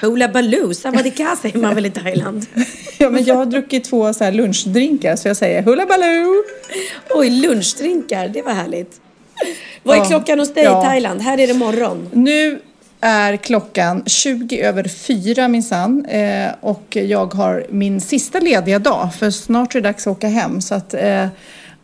Hula Baloo. Savadika säger man väl i Thailand? Ja, men jag har druckit två så här lunchdrinkar så jag säger Hula Baloo. Oj, lunchdrinkar. Det var härligt. Vad är Ja. klockan hos dig Ja. i Thailand? Här är det morgon. Nu är klockan 20 över fyra minsann eh, och jag har min sista lediga dag för snart är det dags att åka hem så att eh,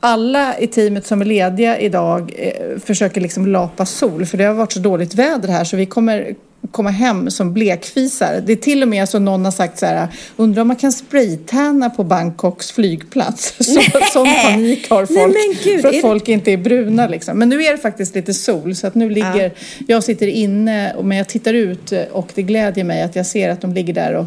alla i teamet som är lediga idag eh, försöker liksom lapa sol för det har varit så dåligt väder här så vi kommer komma hem som blekfisar. Det är till och med så någon har sagt så här, undrar om man kan spraytanna på Bangkoks flygplats. Så, sån panik har Nej, folk men gud, för det- att folk inte är bruna liksom. Men nu är det faktiskt lite sol så att nu ligger, jag sitter inne och- men jag tittar ut och det glädjer mig att jag ser att de ligger där och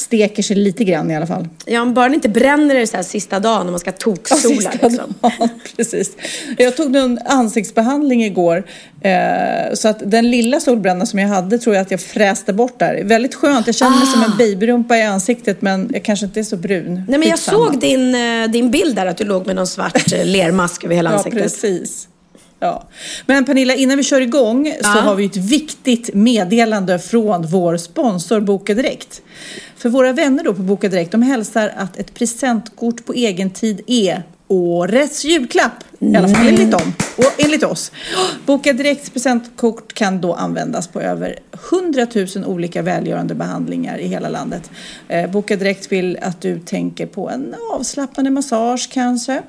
steker sig lite grann i alla fall. Ja, om bara inte bränner det så här sista dagen när man ska toksola. Sista Liksom. dagen, Precis. Jag tog en ansiktsbehandling igår eh, så att den lilla solbränna som jag hade tror jag att jag fräste bort där. Väldigt skönt. Jag känner mig som en babyrumpa i ansiktet men jag kanske inte är så brun. Nej, men jag Skitsamma. såg din, eh, din bild där att du låg med någon svart eh, lermask över hela Ja, ansiktet. precis. Ja. Men Pernilla, innan vi kör igång så Ja. har vi ett viktigt meddelande från vår sponsor Boka Direkt. För våra vänner då på Boka Direkt, de hälsar att ett presentkort på egen tid är årets julklapp. I alla fall enligt dem och enligt oss. Boka Direkts presentkort kan då användas på över 100 000 olika välgörande behandlingar i hela landet. Eh, Boka Direkt vill att du tänker på en avslappnande massage kanske.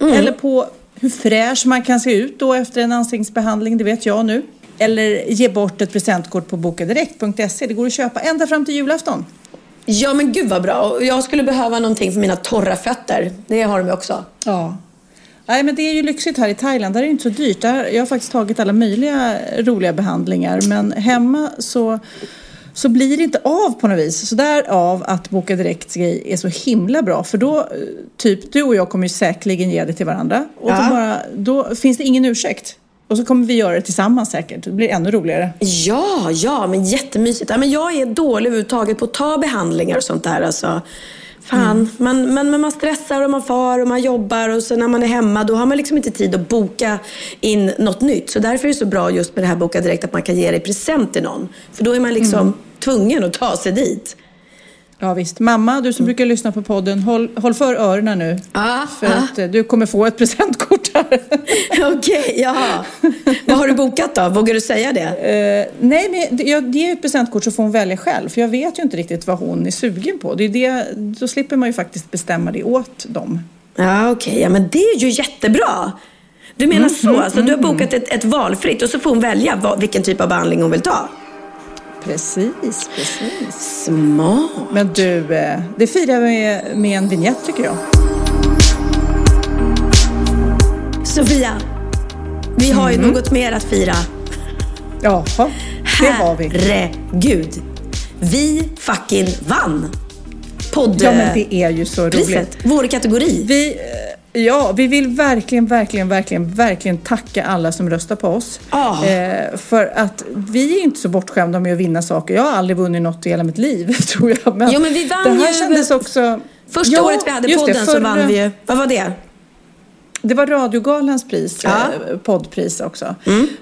Eller på hur fräsch man kan se ut då efter en ansiktsbehandling, det vet jag nu. Eller ge bort ett presentkort på bokadirekt.se. Det går att köpa ända fram till julafton. Ja, men gud vad bra. Jag skulle behöva någonting för mina torra fötter. Det har de också. Ja. Nej, men det är ju lyxigt här i Thailand. Där är det inte så dyrt. Där, jag har faktiskt tagit alla möjliga roliga behandlingar. Men hemma så, så blir det inte av på något vis. Så därav att Boka Direkts grej är så himla bra. För då, eh, typ, du och jag kommer ju säkerligen ge det till varandra. Och Ja. då, bara, då finns det ingen ursäkt. Och så kommer vi göra det tillsammans säkert. Det blir ännu roligare. Ja, ja, men jättemysigt. Ja, men jag är dålig överhuvudtaget på att ta behandlingar och sånt där. Alltså. Fan, man, man, men man stressar och man far och man jobbar och sen när man är hemma då har man liksom inte tid att boka in något nytt. Så därför är det så bra just med det här Boka Direkt att man kan ge det i present till någon. För då är man liksom tvungen att ta sig dit. Ja visst. Mamma, du som brukar lyssna på podden, håll, håll för öronen nu. Ja, för ja. att eh, du kommer få ett presentkort här. Okej, jaha. Vad har du bokat då? Vågar du säga det? Eh, nej, men jag ger ett presentkort så får hon välja själv. För jag vet ju inte riktigt vad hon är sugen på. Det är det, då slipper man ju faktiskt bestämma det åt dem. Ja, okej. Ja, men det är ju jättebra. Du menar så? Alltså, du har bokat ett, ett valfritt och så får hon välja vad, vilken typ av behandling hon vill ta? Precis, precis. Smart. Men du, eh, det firar vi med, en vignett tycker jag. Sofia, vi har ju något mer att fira. Jaha, det har vi. Herregud. Vi fucking vann. Podd... Ja, men det är ju så roligt. priset. Vår kategori. Vi, ja, vi vill verkligen, verkligen, verkligen, verkligen tacka alla som röstar på oss. Ja. Eh, för att vi är inte så bortskämda med att vinna saker. Jag har aldrig vunnit något i hela mitt liv, tror jag. Men Jo, men vi vann det här ju- kändes också... Första Ja, året vi hade just det, podden så vann vi ju... Vad var det? Det var Radiogalans pris, Ja. Mm. eh, poddpris också.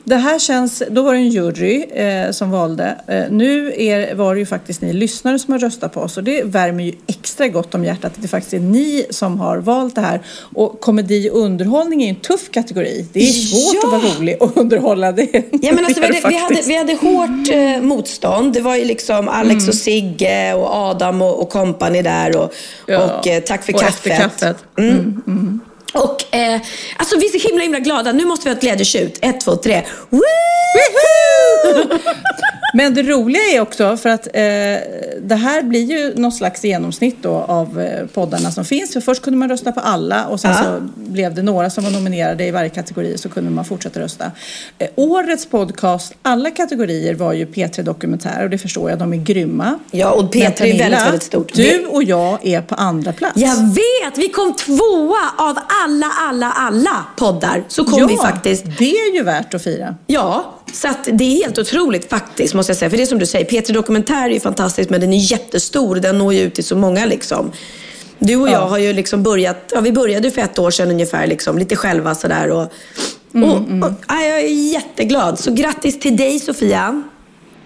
Det här känns, då var det en jury eh, som valde. Eh, nu är, var det ju faktiskt ni lyssnare som har röstat på oss och det värmer ju extra gott om hjärtat att det faktiskt är ni som har valt det här. Och komedi och underhållning är ju en tuff kategori. Det är svårt Ja. att vara rolig och underhålla. Det, Ja, men alltså, vi, hade, vi, hade, vi hade hårt eh, motstånd. Det var ju liksom Alex och Sigge och Adam och, och company där. Och, Ja. och eh, tack för Och kaffet. efter kaffet. Mm. Och eh, alltså vi är så himla himla glada. Nu måste vi ha ett glädjetjut. Ett, två, tre. Woo! Men det roliga är också för att eh, det här blir ju något slags genomsnitt då av eh, poddarna som finns. För först kunde man rösta på alla och sen Ja. så blev det några som var nominerade i varje kategori så kunde man fortsätta rösta. Eh, årets podcast, alla kategorier var ju P3 Dokumentär och det förstår jag, de är grymma. Ja, och P3 Men är väldigt, väldigt stort. Du och jag är på andra plats. Jag vet! Vi kom tvåa av alla, alla, alla poddar. Så kom ja, vi faktiskt. det är ju värt att fira. Ja, så att det är helt otroligt faktiskt måste jag säga. För det är som du säger, P3 Dokumentär är ju fantastisk men den är jättestor. Den når ju ut till så många liksom. Du och jag Ja. har ju liksom börjat, ja vi började för ett år sedan ungefär liksom, lite själva sådär. Och, Mm, och, och, ja, jag är jätteglad. Så grattis till dig Sofia.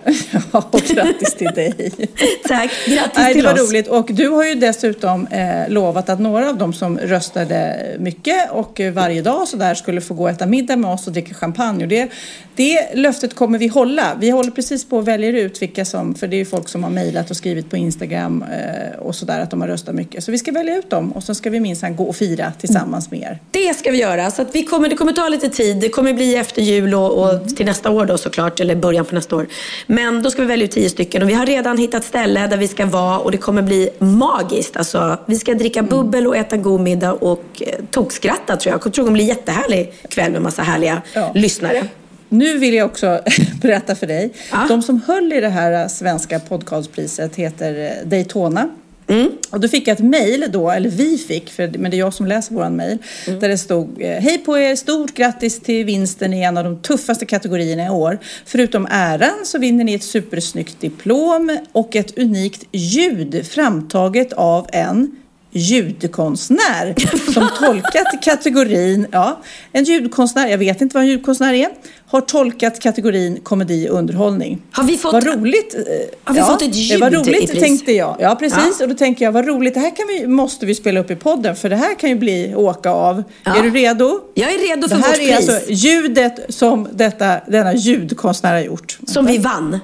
Ja, och grattis till dig. Tack, grattis Nej, det till var oss. roligt. Och du har ju dessutom eh, lovat att några av dem som röstade mycket och varje dag så där skulle få gå och äta middag med oss och dricka champagne. Och det, det löftet kommer vi hålla. Vi håller precis på att välja ut vilka som, för det är ju folk som har mejlat och skrivit på Instagram eh, och sådär att de har röstat mycket. Så vi ska välja ut dem och sen ska vi minsann gå och fira tillsammans med er. Det ska vi göra. Så att vi kommer, det kommer ta lite tid. Det kommer bli efter jul och, och till nästa år då såklart. Eller början på nästa år. Men då ska vi välja ut tio stycken. Och vi har redan hittat ställe där vi ska vara. Och det kommer bli magiskt. Alltså, vi ska dricka bubbel och äta god middag och eh, tokskratta tror jag. Jag tror det kommer bli jättehärlig kväll med massa härliga Ja. lyssnare. Nu vill jag också berätta för dig. Ja. De som höll i det här svenska podcastpriset heter eh, Daytona. Mm. Och då fick jag ett mejl då, eller vi fick, för, men det är jag som läser våran mejl. Mm. Där det stod eh, Hej på er, stort grattis till vinsten i en av de tuffaste kategorierna i år. Förutom äran så vinner ni ett supersnyggt diplom och ett unikt ljud framtaget av en ljudkonstnär som tolkat kategorin, ja, en ljudkonstnär, jag vet inte vad en ljudkonstnär är, har tolkat kategorin komedi och underhållning. Har vi fått- Vad roligt. eh, Har vi fått ett Det var ljud i roligt pris? tänkte jag. Ja, precis. Ja. Och då tänker jag, vad roligt, det här kan vi, måste vi spela upp i podden för det här kan ju bli åka av. Ja. Är du redo? Jag är redo för det här vårt är pris. alltså ljudet som detta, denna ljudkonstnär har gjort. Som vi vann.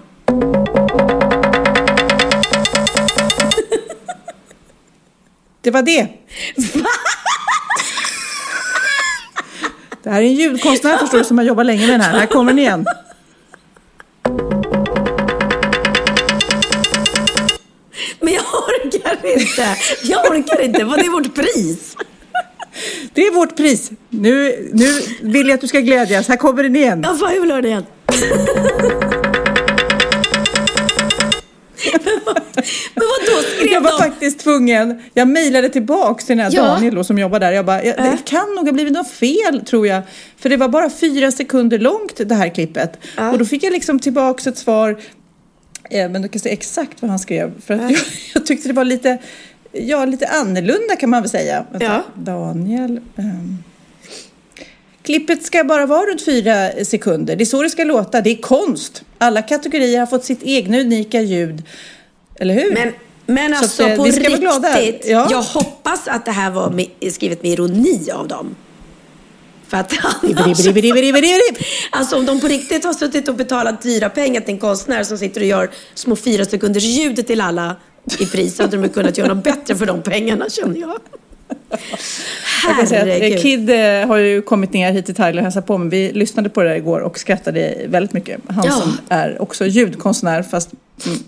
Det var det. Det här är en ljudkonstnär förstår du som har jobbat länge med den här. Här kommer den igen. Men jag orkar inte. Jag orkar inte. Vad är vårt pris? Det är vårt pris. Nu, nu vill jag att du ska glädjas. Här kommer den igen. Ja, fan jag vill höra det igen. men, vad, men vadå, skrev Jag var de? faktiskt tvungen, jag mejlade tillbaks till den här Ja. Daniel då, som jobbar där. Jag bara, Äh. det kan nog ha blivit något fel tror jag. För det var bara fyra sekunder långt det här klippet. Ja. Och då fick jag liksom tillbaks ett svar. Eh, men du kan se exakt vad han skrev. För att Äh. jag, jag tyckte det var lite, ja lite annorlunda kan man väl säga. Vänta, Ja. Daniel. ehm. Klippet ska bara vara runt fyra sekunder. Det är så det ska låta. Det är konst. Alla kategorier har fått sitt egna unika ljud. Eller hur? Men, men Så alltså att, eh, på riktigt. Ja. Jag hoppas att det här var med, skrivet med ironi av dem. För att Dibbidi-dibbidi-dibbidi-dibbidi. Alltså om de på riktigt har suttit och betalat dyra pengar till en konstnär som sitter och gör små fyra sekunders ljud till alla i pris så hade de kunnat göra något bättre för de pengarna känner jag. Jag kan säga att eh. Kid eh, har ju kommit ner hit till Thailand och hälsat på men vi lyssnade på det där igår och skrattade väldigt mycket. Han Ja. som är också ljudkonstnär fast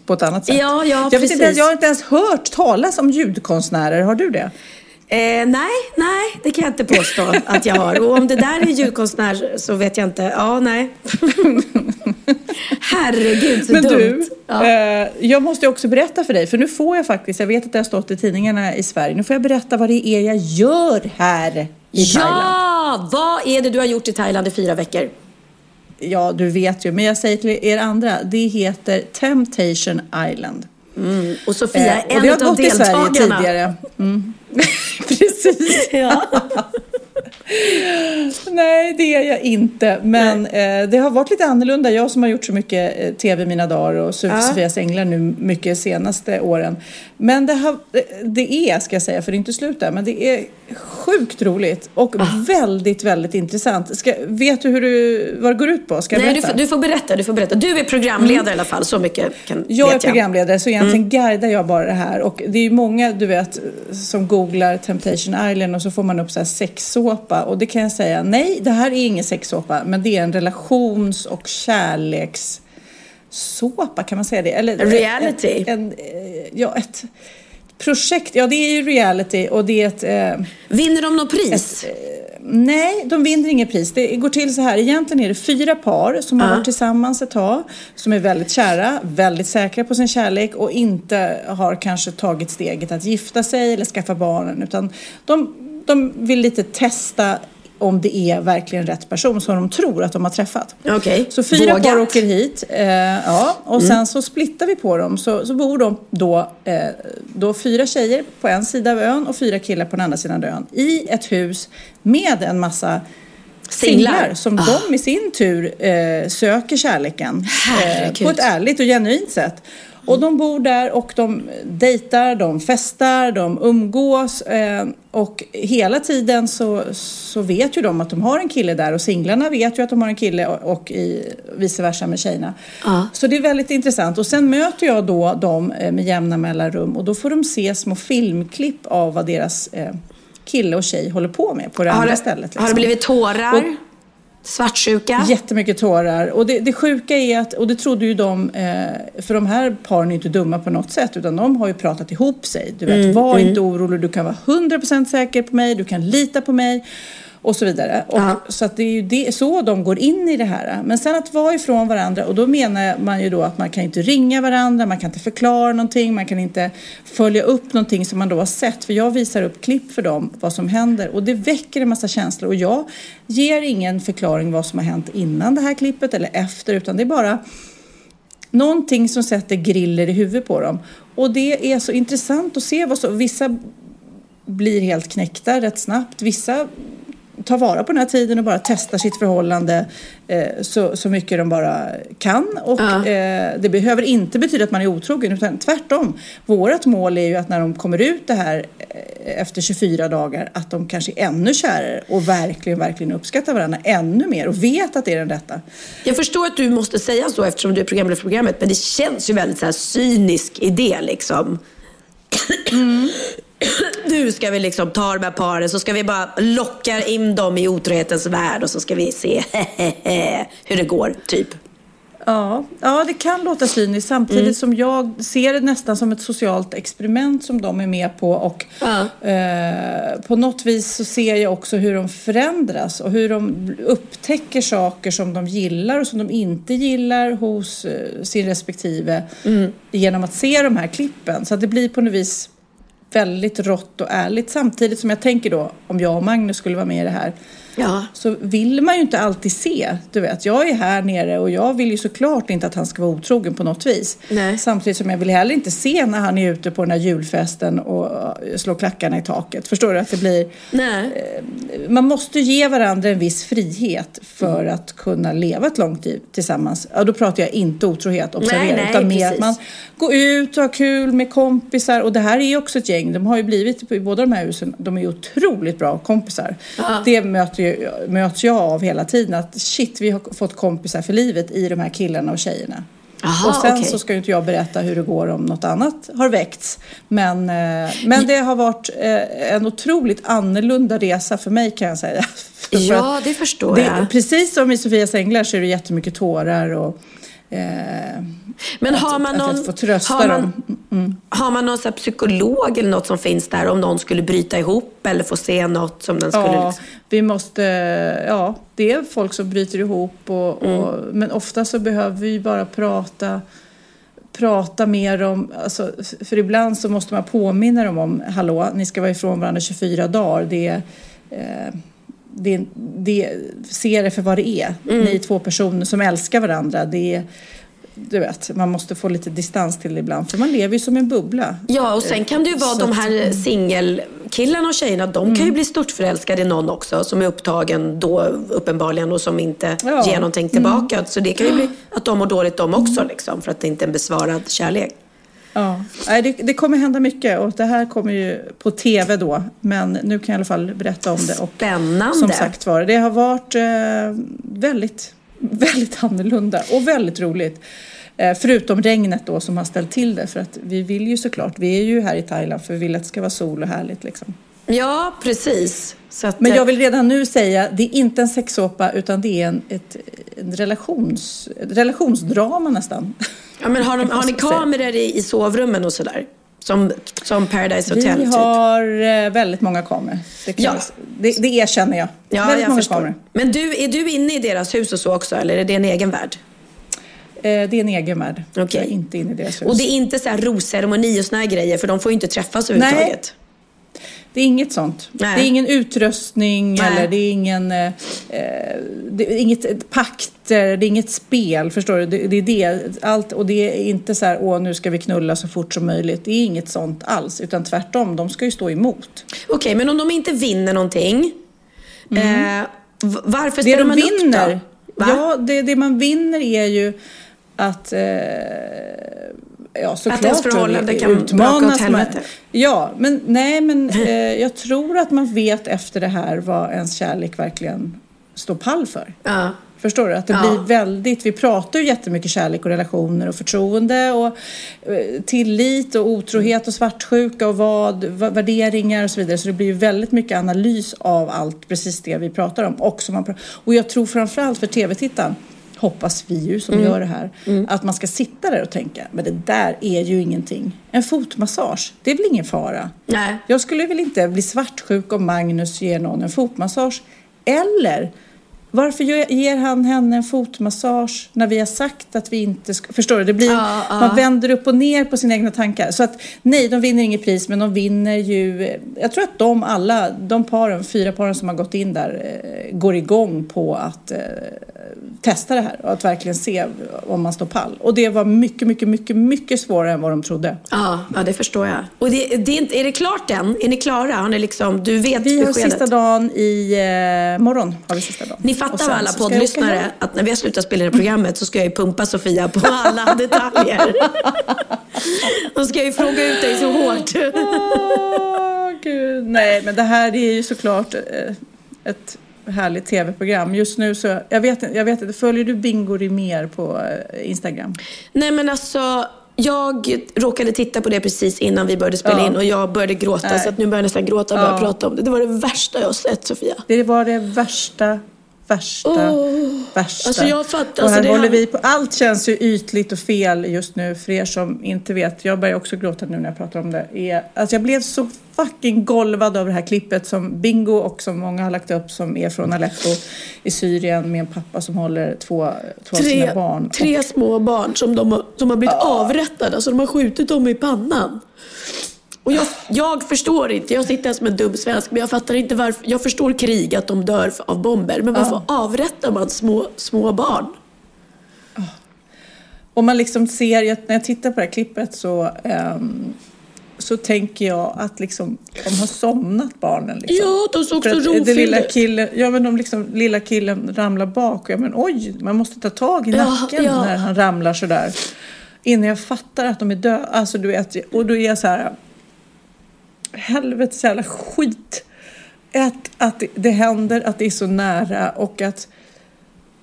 på ett annat sätt. Ja, ja, jag, vet inte, jag har inte ens hört talas om ljudkonstnärer, har du det? Eh, nej, nej, det kan jag inte påstå att jag har. Och om det där är ljudkonstnär så vet jag inte. Ja, nej. Herregud, så Men dumt. du, Ja. eh, jag måste också berätta för dig, för nu får jag faktiskt, jag vet att det har stått i tidningarna i Sverige, nu får jag berätta vad det är jag gör här i Thailand. ja, vad är det du har gjort i Thailand i fyra veckor? Ja, du vet ju, men jag säger till er andra, det heter Temptation Island. Och Sofia Eh, och en det har av gått i Sverige deltagarna. tidigare. Mm. Precis. Ja. Nej, det är jag inte. Men eh, det har varit lite annorlunda. Jag som har gjort så mycket eh, tv i mina dagar och Sof- Ja. Sofias Änglar nu mycket senaste åren. Men det, har, eh, det är, ska jag säga, för det är inte slut där, men det är sjukt roligt och Ah. väldigt, väldigt intressant. Ska, vet du hur du, vad det går ut på? Ska Nej, du, får- du får berätta. Du får berätta. Du är programledare i alla fall. Så mycket kan, Jag är vet jag. programledare så egentligen Mm. guidar jag bara det här. Och det är ju många, du vet, som googlar Temptation Island och så får man upp så här sexsåpa. Och det kan jag säga, nej, det här är ingen sexsåpa, men det är en relations och kärlekssåpa, kan man säga det? Eller, Reality. En, en, ja, ett projekt. Ja, det är ju reality och det är ett... Eh, Vinner de något pris? Nej, de vinner inget pris. Det går till så här. Egentligen är det fyra par som har varit tillsammans ett tag. Som är väldigt kära, väldigt säkra på sin kärlek och inte har kanske tagit steget att gifta sig eller skaffa barnen. Utan de, de vill lite testa om det är verkligen rätt person som de tror att de har träffat. Okej. Så fyra Vågat. par åker hit. Eh, ja, och sen så splittar vi på dem. Så, så bor de då, eh, då fyra tjejer på en sida av ön och fyra killar på den andra sidan av ön. I ett hus med en massa Singlar. singlar som de i sin tur eh, söker kärleken. Eh, på ett ärligt och genuint sätt. Och de bor där och de dejtar, de festar, de umgås eh, och hela tiden så, så vet ju de att de har en kille där och singlarna vet ju att de har en kille och, och i, vice versa med tjejerna. Ja. Så det är väldigt intressant. Och sen möter jag då dem eh, med jämna mellanrum och då får de se små filmklipp av vad deras eh, kille och tjej håller på med på det Har andra det, stället. har det liksom. blivit tårar? Och- Svartsjuka? Jättemycket tårar. Och det, det sjuka är att, och det trodde ju de, eh, för de här paren är inte dumma på något sätt, utan de har ju pratat ihop sig. Du vet, var inte orolig, du kan vara 100% säker på mig, du kan lita på mig. Och så vidare. Och, Ja. Så att det är ju det, så de går in i det här. Men sen att vara ifrån varandra, och då menar man ju då att man kan inte ringa varandra, man kan inte förklara någonting, man kan inte följa upp någonting som man då har sett. För jag visar upp klipp för dem, vad som händer. Och det väcker en massa känslor. Och jag ger ingen förklaring vad som har hänt innan det här klippet eller efter, utan det är bara någonting som sätter griller i huvudet på dem. Och det är så intressant att se vad så, vissa blir helt knäckta rätt snabbt. Vissa tar vara på den här tiden och bara testar sitt förhållande eh, så, så mycket de bara kan. Och Ja. eh, det behöver inte betyda att man är otrogen utan tvärtom. Vårt mål är ju att när de kommer ut det här eh, efter 24 dagar att de kanske är ännu kärare och verkligen, verkligen uppskattar varandra ännu mer och vet att det är den rätta. Jag förstår att du måste säga så eftersom du är programledare för programmet, men det känns ju väldigt så här cynisk idé liksom. Nu ska vi liksom ta de här paren, så ska vi bara locka in dem i otrohetens värld och så ska vi se hur det går, typ. Ja, ja, det kan låta cyniskt samtidigt Mm. som jag ser det nästan som ett socialt experiment som de är med på. Och Ja. eh, på något vis så ser jag också hur de förändras och hur de upptäcker saker som de gillar och som de inte gillar hos eh, sin respektive Mm. genom att se de här klippen. Så att det blir på något vis väldigt rått och ärligt. Samtidigt som jag tänker då om jag och Magnus skulle vara med i det här Ja. så vill man ju inte alltid se. Du vet, jag är här nere och jag vill ju såklart inte att han ska vara otrogen på något vis. Nej. Samtidigt som jag vill heller inte se när han är ute på den här julfesten och eh, slår klackarna i taket. Förstår du? Att det blir... Nej. Man måste ge varandra en viss frihet för att kunna leva ett långt liv tillsammans. Ja, då pratar jag inte otrohet, observera. Nej, nej, utan mer att man går ut och har kul med kompisar. Och det här är ju också ett gäng. De har ju blivit, i båda de här husen, de är ju otroligt bra kompisar. Det möter ju, möts jag av hela tiden. Att shit, vi har fått kompisar för livet i de här killarna och tjejerna. Aha, och sen okej. så ska ju inte jag berätta hur det går om något annat har väckts. Men, eh, men det har varit eh, en otroligt annorlunda resa för mig kan jag säga. Ja, det förstår det, jag. Precis som i Sofias änglar så är det jättemycket tårar och Men att, har man att någon, trösta har man, dem. har man någon så psykolog eller något som finns där om någon skulle bryta ihop eller få se något som den skulle... Ja, liksom... vi måste, ja, det är folk som bryter ihop och, Mm. och, men ofta så behöver vi bara prata prata mer om, alltså, för ibland så måste man påminna dem om, hallå, ni ska vara ifrån varandra 24 dagar, det är eh, det, det, se det för vad det är. Mm. Ni är två personer som älskar varandra. Det är, du vet, man måste få lite distans till det ibland. För man lever ju som en bubbla. Ja, och sen kan det ju vara Så de här singelkillarna och tjejerna. De Mm. kan ju bli störtförälskade i någon också som är upptagen då uppenbarligen och som inte Ja. Mm. ger någonting tillbaka. Så det kan ju bli att de mår dåligt de också liksom, för att det inte är en besvarad kärlek. Ja, det, det kommer hända mycket och det här kommer ju på tv då. Men nu kan jag i alla fall berätta om det. Och Spännande. som sagt var, det har varit eh, väldigt, väldigt annorlunda och väldigt roligt. Eh, förutom regnet då som har ställt till det. För att vi vill ju såklart, vi är ju här i Thailand för vi vill att det ska vara sol och härligt liksom. Ja, precis. Att, Men jag vill redan nu säga, det är inte en sexsåpa utan det är en, ett, en relations, relationsdrama nästan. ja, men har, de, har ni kameror i, i sovrummen och sådär? Som, som Paradise Hotel Vi typ? har eh, väldigt många kameror. Det, Ja. jag, det, det erkänner jag. Ja, väldigt jag många förstår. kameror. Men du, är du inne i deras hus och så också, eller är det en egen värld? Eh, det är en egen värld. Okej. Jag är inte inne i deras hus. Och det är inte så här rosceremoni och såna här grejer, för de får ju inte träffas överhuvudtaget. Det är inget sånt. Nej. Det är ingen utrustning Nej. eller det är ingen... Eh, eh, det är inget pakter, det är inget spel. Förstår du? Det, det är det. Allt, och det är inte så här, åh nu ska vi knulla så fort som möjligt. Det är inget sånt alls. Utan tvärtom, de ska ju stå emot. Okej, men om de inte vinner någonting, eh, v- varför Det ställer de man upp vinner, då? Va? ja, det, det man vinner är ju att eh, ja, såklart ens förhållande kan åt utmanas man. helvete. Ja, men nej, men eh, jag tror att man vet efter det här vad ens kärlek verkligen står pall för. Ja. Förstår du? Att det Ja. blir väldigt, vi pratar ju jättemycket kärlek och relationer och förtroende och eh, tillit och otrohet och svartsjuka och vad, va- värderingar och så vidare. Så det blir ju väldigt mycket analys av allt, precis det vi pratar om. Och, man, och jag tror framförallt för tv-tittaren, hoppas vi ju som Mm. gör det här, att man ska sitta där och tänka, men det där är ju ingenting. En fotmassage, det är väl ingen fara? Nej. Jag skulle väl inte bli svartsjuk om Magnus ger någon en fotmassage. Eller varför ger han henne en fotmassage när vi har sagt att vi inte ska... Förstår du? Det blir, Ja, ja. Man vänder upp och ner på sina egna tankar. Så att nej, de vinner inget pris, men de vinner ju... Jag tror att de alla, de paren, fyra paren som har gått in där, eh, går igång på att eh, testa det här och att verkligen se om man står pall. Och det var mycket, mycket, mycket, mycket svårare än vad de trodde. Ja, ja, det förstår jag. Och det, det är, inte, är det klart än? Är ni klara? Har ni liksom, du vet Vi har beskedet? sista dagen i eh, morgon. Har vi sista dagen. Ni fattar sen alla poddlyssnare att när vi har slutat spela det här programmet så ska jag ju pumpa Sofia på alla detaljer. Då ska jag ju fråga ut dig så hårt. Åh, gud. Nej, men det här är ju såklart eh, ett härligt tv-program. Just nu så, jag vet jag vet inte, följer du Bingo Rimér på eh, Instagram? Nej men alltså, jag råkade titta på det precis innan vi började spela Ja. in och jag började gråta Nej. så att nu börjar jag nästan gråta och börja Ja. prata om det. Det var det värsta jag har sett Sofia. Det var det värsta, värsta, Åh. värsta. Alltså, jag fattar, Och här alltså, håller här- vi på. Allt känns ju ytligt och fel just nu. För er som inte vet, jag börjar också gråta nu när jag pratar om det. Är, alltså jag blev så fucking golvad av det här klippet som Bingo och som många har lagt upp som är från Aleppo i Syrien med en pappa som håller två, två av Tre, sina barn. tre små barn som, de, har- som har blivit avrättade. Alltså de har skjutit dem i pannan. Och jag, jag förstår inte, jag sitter här som en dum svensk, men jag fattar inte varför. Jag förstår krig, att de dör av bomber. Men varför avrättar man små, små barn? Och man liksom ser, när jag tittar på det här klippet så, ehm, så tänker jag att liksom, de har somnat barnen. Liksom. Ja, de såg För så rofyllda lilla ut. killen, ja men de liksom, lilla killen ramlar bak och jag men oj, man måste ta tag i Ja, nacken ja. när han ramlar sådär. Innan jag fattar att de är döda. Alltså du vet, och då är jag så här, helvetes jävla skit. Att, att det- händer, att det är så nära och att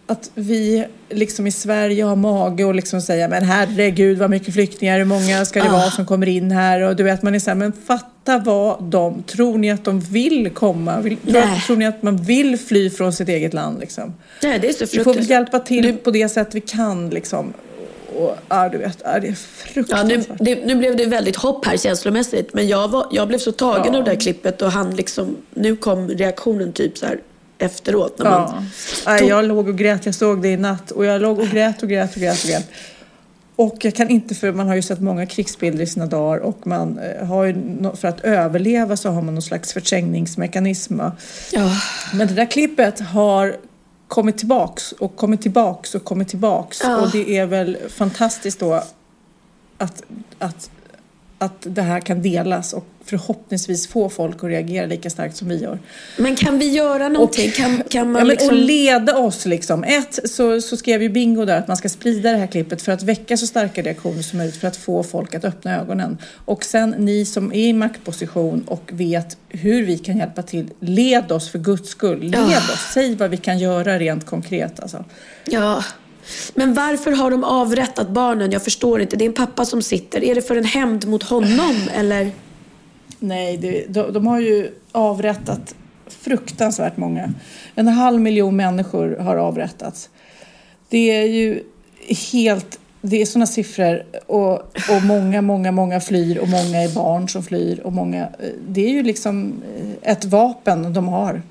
att vi liksom i Sverige har mage och liksom säga men herregud vad mycket flyktingar, hur många ska det vara som kommer in här? Och du vet man är så här, men fatta vad de, tror ni att de vill komma? Vill, tror, tror ni att man vill fly från sitt eget land liksom? Nej, det är så Vi får fruktansvärt. hjälpa till Du- på det sätt vi kan liksom. Och ja, du vet, ja, det är Ja, fruktansvärt. nu, det, nu blev det väldigt hopp här känslomässigt. Men jag, var, jag blev så tagen Ja. av det här klippet och han liksom, nu kom reaktionen typ så här efteråt. När Ja. man, Nej, jag låg och grät, jag såg det i natt och jag låg och grät och grät och grät och grät. Och jag kan inte, för man har ju sett många krigsbilder i sina dagar och man eh, har ju, för att överleva så har man någon slags förträngningsmekanism. ja. Men det där klippet har kommit tillbaks och kommit tillbaks och kommit tillbaks. Ja. Och det är väl fantastiskt då att, att, att det här kan delas och förhoppningsvis få folk att reagera lika starkt som vi gör. Men kan vi göra någonting? kan, kan man ja, liksom... Och leda oss liksom. Ett, så, så skrev ju Bingo där att man ska sprida det här klippet för att väcka så starka reaktioner som möjligt för att få folk att öppna ögonen. Och sen ni som är i maktposition och vet hur vi kan hjälpa till, led oss för guds skull. Led Ja. oss, säg vad vi kan göra rent konkret alltså. Ja. Men varför har de avrättat barnen? Jag förstår inte. Det är en pappa som sitter. Är det för en hämnd mot honom eller? Nej, det, de, de har ju avrättat fruktansvärt många. En halv miljon människor har avrättats. Det är ju helt... Det är sådana siffror och, och många, många, många flyr och många är barn som flyr och många... eh, Det är ju liksom eh, ett vapen de har.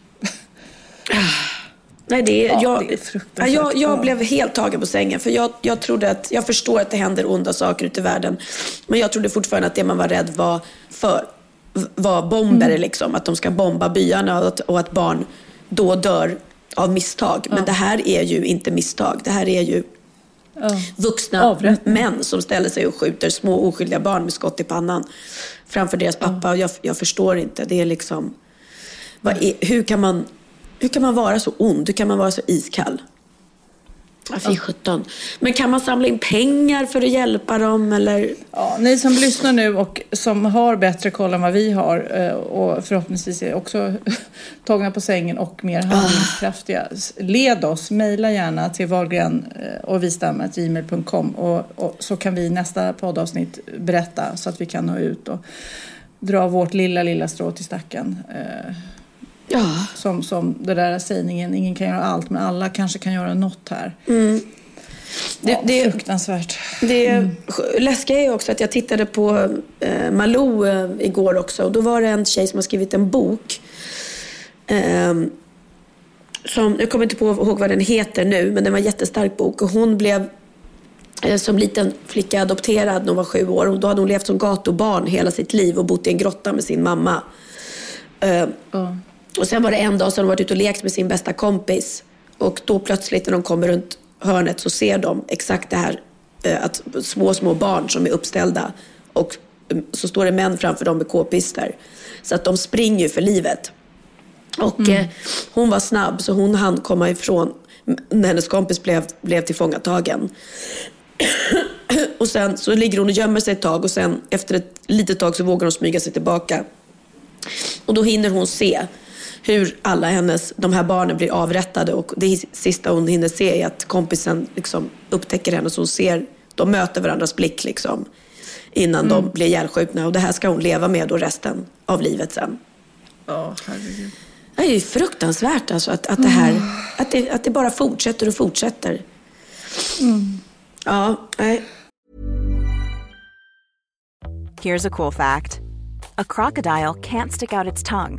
Nej, det är, Ja, jag, det är fruktansvärt. jag, jag Ja. blev helt tagen på sängen. För jag, jag trodde att, jag förstår att det händer onda saker ute i världen. Men jag trodde fortfarande att det man var rädd var för var bombare, Mm. liksom. Att de ska bomba byarna och att, och att barn då dör av misstag. Men det här är ju inte misstag. Det här är ju vuxna Avrättning. män som ställer sig och skjuter små oskyldiga barn med skott i pannan framför deras pappa. Och jag, jag förstår inte. Det är liksom... Är, hur, kan man, hur kan man vara så ond? Hur kan man vara så iskall? Ja, fy sjutton. Men kan man samla in pengar för att hjälpa dem? Eller? Ja, ni som lyssnar nu och som har bättre koll än vad vi har eh, och förhoppningsvis är också tagna på sängen och mer handlingskraftiga. s- Led oss, mejla gärna till Wahlgren eh, och vistam.gmail.com och, och så kan vi i nästa poddavsnitt berätta så att vi kan nå ut och dra vårt lilla, lilla strå till stacken. Eh, Ja. Som, som det där sägningen, ingen kan göra allt men alla kanske kan göra något här. Det, Ja, det, fruktansvärt. det läskiga är också att jag tittade på eh, Malou eh, igår också. Och då var det en tjej som har skrivit en bok. ehm, som, jag kommer inte på ihåg vad den heter nu, men den var en jättestark bok. Och hon blev eh, som liten flicka adopterad när hon var sju år. Och då hade hon levt som gatubarn hela sitt liv och bott i en grotta med sin mamma. Eh, Ja. Och sen var det en dag som de varit ute och lekt med sin bästa kompis. Och då plötsligt när de kommer runt hörnet så ser de exakt det här. eh, Att små, små barn som är uppställda. Och mm, så står det män framför dem med k-pistar. Så att de springer ju för livet. Och eh, hon var snabb så hon hann komma ifrån när hennes kompis blev, blev tillfångatagen. och sen så ligger hon och gömmer sig ett tag och sen efter ett litet tag så vågar hon smyga sig tillbaka. Och då hinner hon se hur alla hennes, de här barnen blir avrättade och det sista hon hinner se är att kompisen liksom upptäcker henne så hon ser, de möter varandras blick liksom innan de blir ihjälskjutna och det här ska hon leva med då resten av livet sen. Ja, herregud. Det är ju fruktansvärt alltså att, att det här, att det, att det bara fortsätter och fortsätter. Ja, nej. Here's a cool fact a crocodile can't stick out its tongue.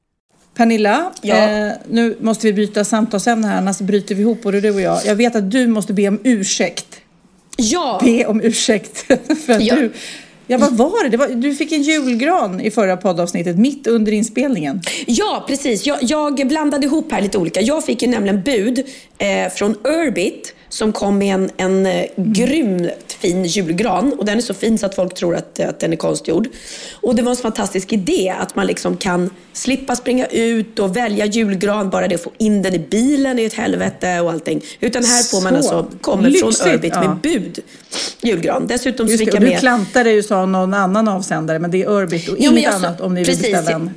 Pernilla, ja. eh, nu måste vi byta samtalsämne här, annars bryter vi ihop både du och jag. Jag vet att du måste be om ursäkt. Ja! Be om ursäkt. för att ja. du, ja, vad var det? det var, du fick en julgran i förra poddavsnittet, mitt under inspelningen. Ja, precis. Jag, jag blandade ihop här lite olika. Jag fick ju nämligen bud eh, från Urbit som kom med en, en eh, grymt fin julgran. Och den är så fin så att folk tror att, att den är konstgjord. Och det var en fantastisk idé att man liksom kan slippa springa ut och välja julgran. Bara det att få in den i bilen är ett helvete och allting. Utan här får man alltså, kommer Lyxigt, från Urbit ja. med bud. Julgran. Dessutom Just det, och du klantade ju sa någon annan avsändare men det är Urbit och inget annat om ni vill beställa en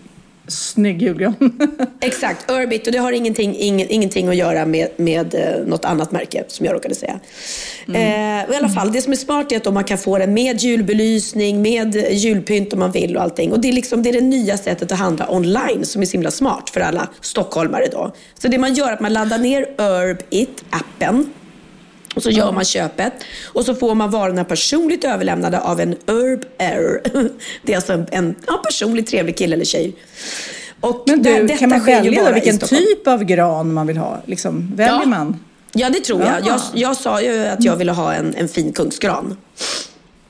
snygg julgran. Exakt, Urbit och det har ingenting, ing, ingenting att göra med, med uh, något annat märke som jag råkade säga. Mm. Uh, I alla fall, det som är smart är att man kan få den med julbelysning, med julpynt om man vill och allting. Och det är, liksom, det är det nya sättet att handla online som är så himla smart för alla stockholmare då. Så det man gör är att man laddar ner Urbit-appen och så gör man köpet och så får man varorna personligt överlämnade av en Herb Air. Det är alltså en, en ja, personligt trevlig kille eller tjej. Och Men du, det, kan man välja vilken typ av gran man vill ha? Liksom, väljer ja. man? Ja, det tror jag. jag. Jag sa ju att jag ville ha en, en fin kungsgran.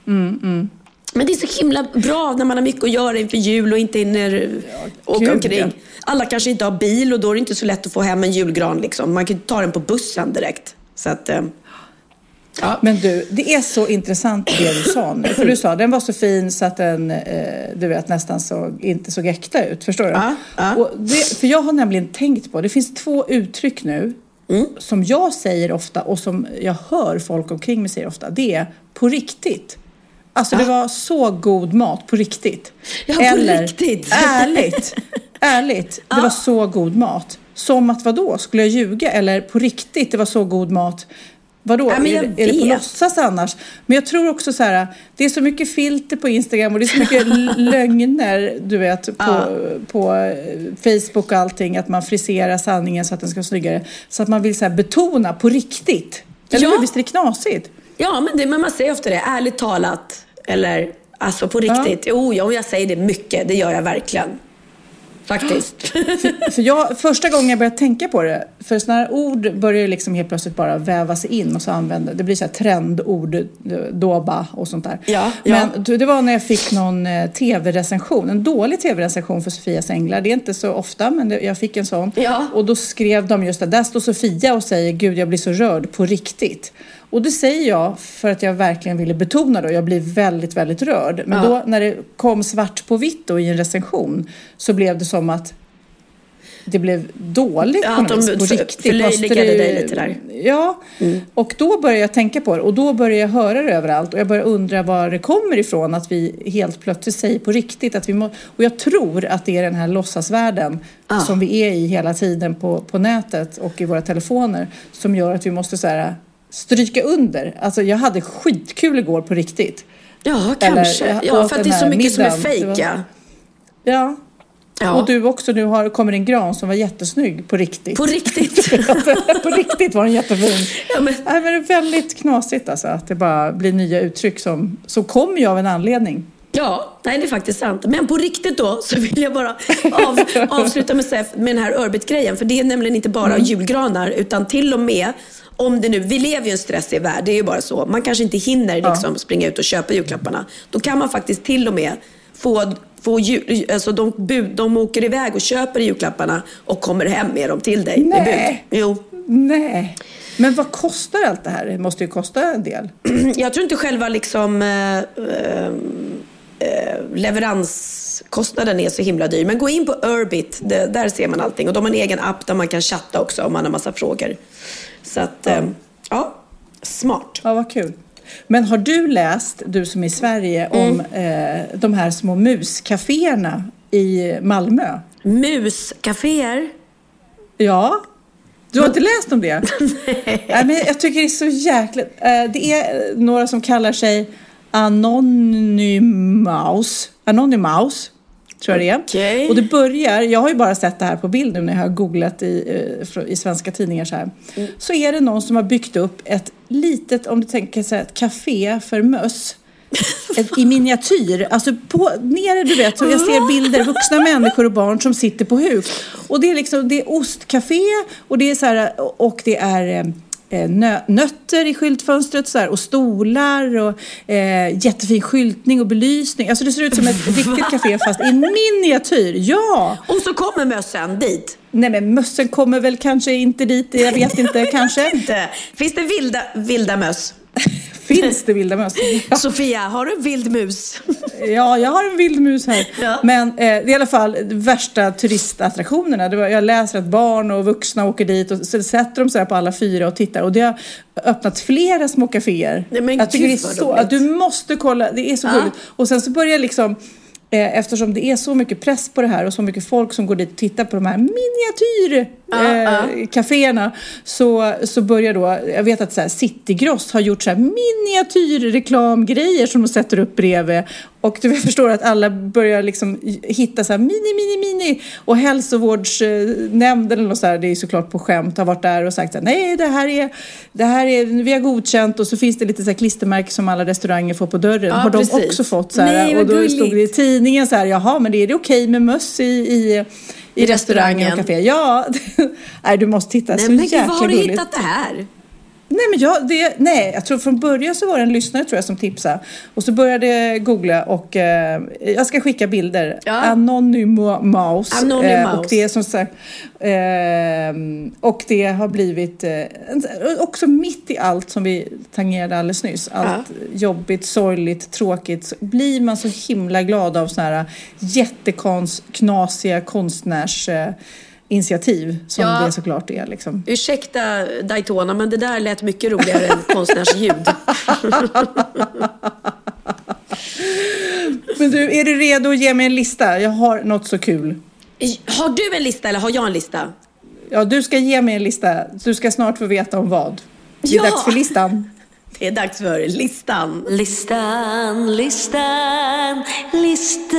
Mm, mm. Men det är så himla bra när man har mycket att göra inför jul och inte hinner åka gud, omkring. ja. Alla kanske inte har bil och då är det inte så lätt att få hem en julgran. Liksom. Man kan ta den på bussen direkt. Så att, eh, ja. Men du, det är så intressant det du sa nu. För du sa den var så fin så att den, eh, du vet, nästan så, inte såg äkta ut. Förstår du? Ja, ja. Det, för jag har nämligen tänkt på, det finns två uttryck nu Mm. som jag säger ofta och som jag hör folk omkring mig säger ofta. Det är på riktigt. Alltså det var så god mat på riktigt. Ja, på riktigt. ärligt. Ärligt, det var så god mat. Som att vadå, skulle jag ljuga? Eller på riktigt, det var så god mat. Vadå, Ja, är, är det på låtsas annars? Men jag tror också så här, det är så mycket filter på Instagram och det är så mycket lögner, du vet, på, på eh, Facebook och allting, att man friserar sanningen så att den ska vara snyggare. Så att man vill så betona på riktigt. Eller Ja. hur? Visst är det knasigt? Ja, men, det, men man säger ofta det. Ärligt talat. Eller alltså på riktigt. Jo, ja, jag säger det mycket. Det gör jag verkligen. Faktiskt. För jag, första gången jag började tänka på det, för sådana här ord börjar ju liksom helt plötsligt bara väva sig in och så använder, det blir så här trendord, doba och sånt där. Ja, ja. Men det var när jag fick någon eh, tv-recension, en dålig tv-recension för Sofias änglar. Det är inte så ofta, men det, jag fick en sån. Ja. Och då skrev de just det, där står Sofia och säger Gud jag blir så rörd på riktigt. Och det säger jag för att jag verkligen ville betona då, jag blir väldigt, väldigt rörd. Men Ja. då när det kom svart på vitt då i en recension så blev det som att det blev dåligt Ja, på något de på riktigt. förlöjligade det- dig lite där. Ja, och då började jag tänka på det och då började jag höra det överallt och jag började undra var det kommer ifrån att vi helt plötsligt säger på riktigt att vi må, och jag tror att det är den här låtsasvärlden Ah. som vi är i hela tiden på, på nätet och i våra telefoner som gör att vi måste så här, stryka under. Alltså jag hade skitkul igår på riktigt. Ja, kanske. ja, för att det är så mycket som är middagen. Var- fejka. Ja. Ja. Och du också, nu har, kommer en gran som var jättesnygg på riktigt. På riktigt. på riktigt var den jättefin. Ja, men- Nej, men det är väldigt knasigt alltså, att det bara blir nya uttryck som, som kommer ju av en anledning. Ja, nej, det är faktiskt sant. Men på riktigt då så vill jag bara av, avsluta med, med den här Urbit-grejen. För det är nämligen inte bara Mm. julgranar utan till och med om det nu, vi lever ju i en stressig värld, det är ju bara så. Man kanske inte hinner liksom springa ut och köpa julklapparna. Då kan man faktiskt till och med få, få jul, alltså de, bud, de åker iväg och köper julklapparna och kommer hem med dem till dig. med Nej. bud. Jo. Nej. Men vad kostar allt det här? Det måste ju kosta en del. Jag tror inte själva liksom, eh, eh, leveranskostnaden är så himla dyr. Men gå in på Urbit, det, där ser man allting. Och de har en egen app där man kan chatta också om man har massa frågor. Så att, eh, ja, smart. Ja, vad kul. Men har du läst, du som är i Sverige, om Mm. eh, de här små muskaféerna i Malmö? Muskaféer. Ja. Du har inte läst om det? Nej. men jag tycker det är så jäkla... eh, Det är några som kallar sig Anonymous. Anonymous, tror jag det är. Okej. Och det börjar, jag har ju bara sett det här på bild nu när jag har googlat i, eh, i svenska tidningar så här. Så är det någon som har byggt upp ett litet, om du tänker så här, ett café för möss. Ett, I miniatyr, alltså på, nere du vet, så jag ser bilder, vuxna människor och barn som sitter på huk. Och det är liksom, det är ostcafé och det är så här, och det är eh, nö, nötter i skyltfönstret så här, och stolar och eh, jättefin skyltning och belysning. Alltså det ser ut som ett riktigt café fast i miniatyr. Ja! Och så kommer mössen dit. Nej men mössen kommer väl kanske inte dit, jag vet inte, kanske. Inte. Finns det vilda, vilda möss? Finns det vilda möss? Sofia, har du en vild mus? Ja, jag har en vildmus här. Ja. Men eh, det är i alla fall värsta turistattraktionerna. Var, jag läser att barn och vuxna åker dit och så sätter de sig på alla fyra och tittar. Och det har öppnat flera små kaféer. Nej, men jag tycker det är så, att du måste kolla, det är så Ja. gulligt. Och sen så börjar liksom eftersom det är så mycket press på det här och så mycket folk som går dit och tittar på de här miniatyr Ja, ja. eh, kaféerna så, så börjar då, jag vet att så här, Citygross har gjort så här miniatyrreklamgrejer som de sätter upp bredvid och du förstår att alla börjar liksom hitta så här mini, mini, mini och hälsovårdsnämnden eller något så här, det är såklart på skämt, har varit där och sagt så här, nej det här är, det här är, vi har godkänt och så finns det lite så här klistermärken som alla restauranger får på dörren. Ja, har de precis. också fått så här, Nej, och då gulligt. stod det i tidningen så här, jaha men är det okej med möss i, i i I restaurangen och café. Ja, nej du måste titta. Nej så men gud, var har du gulligt. hittat det här? Nej, men jag, det, nej, jag tror från början så var det en lyssnare tror jag som tipsade. Och så började jag googla och eh, jag ska skicka bilder. Ja. Anonymous. Anonymous. Eh, och det är som sagt, eh, och det har blivit eh, också mitt i allt som vi tangerade alldeles nyss. Allt jobbigt, sorgligt, tråkigt. Så blir man så himla glad av sådana här jätteknasiga konstnärs eh, initiativ som Ja. det såklart är. Liksom. Ursäkta Daytona, men det där lät mycket roligare än konstnärsljud. Men du, är du redo att ge mig en lista? Jag har något så kul. Har du en lista eller har jag en lista? Ja, du ska ge mig en lista. Du ska snart få veta om vad. Det är Ja. dags för listan. Det är dags för listan. Listan, listan, listan.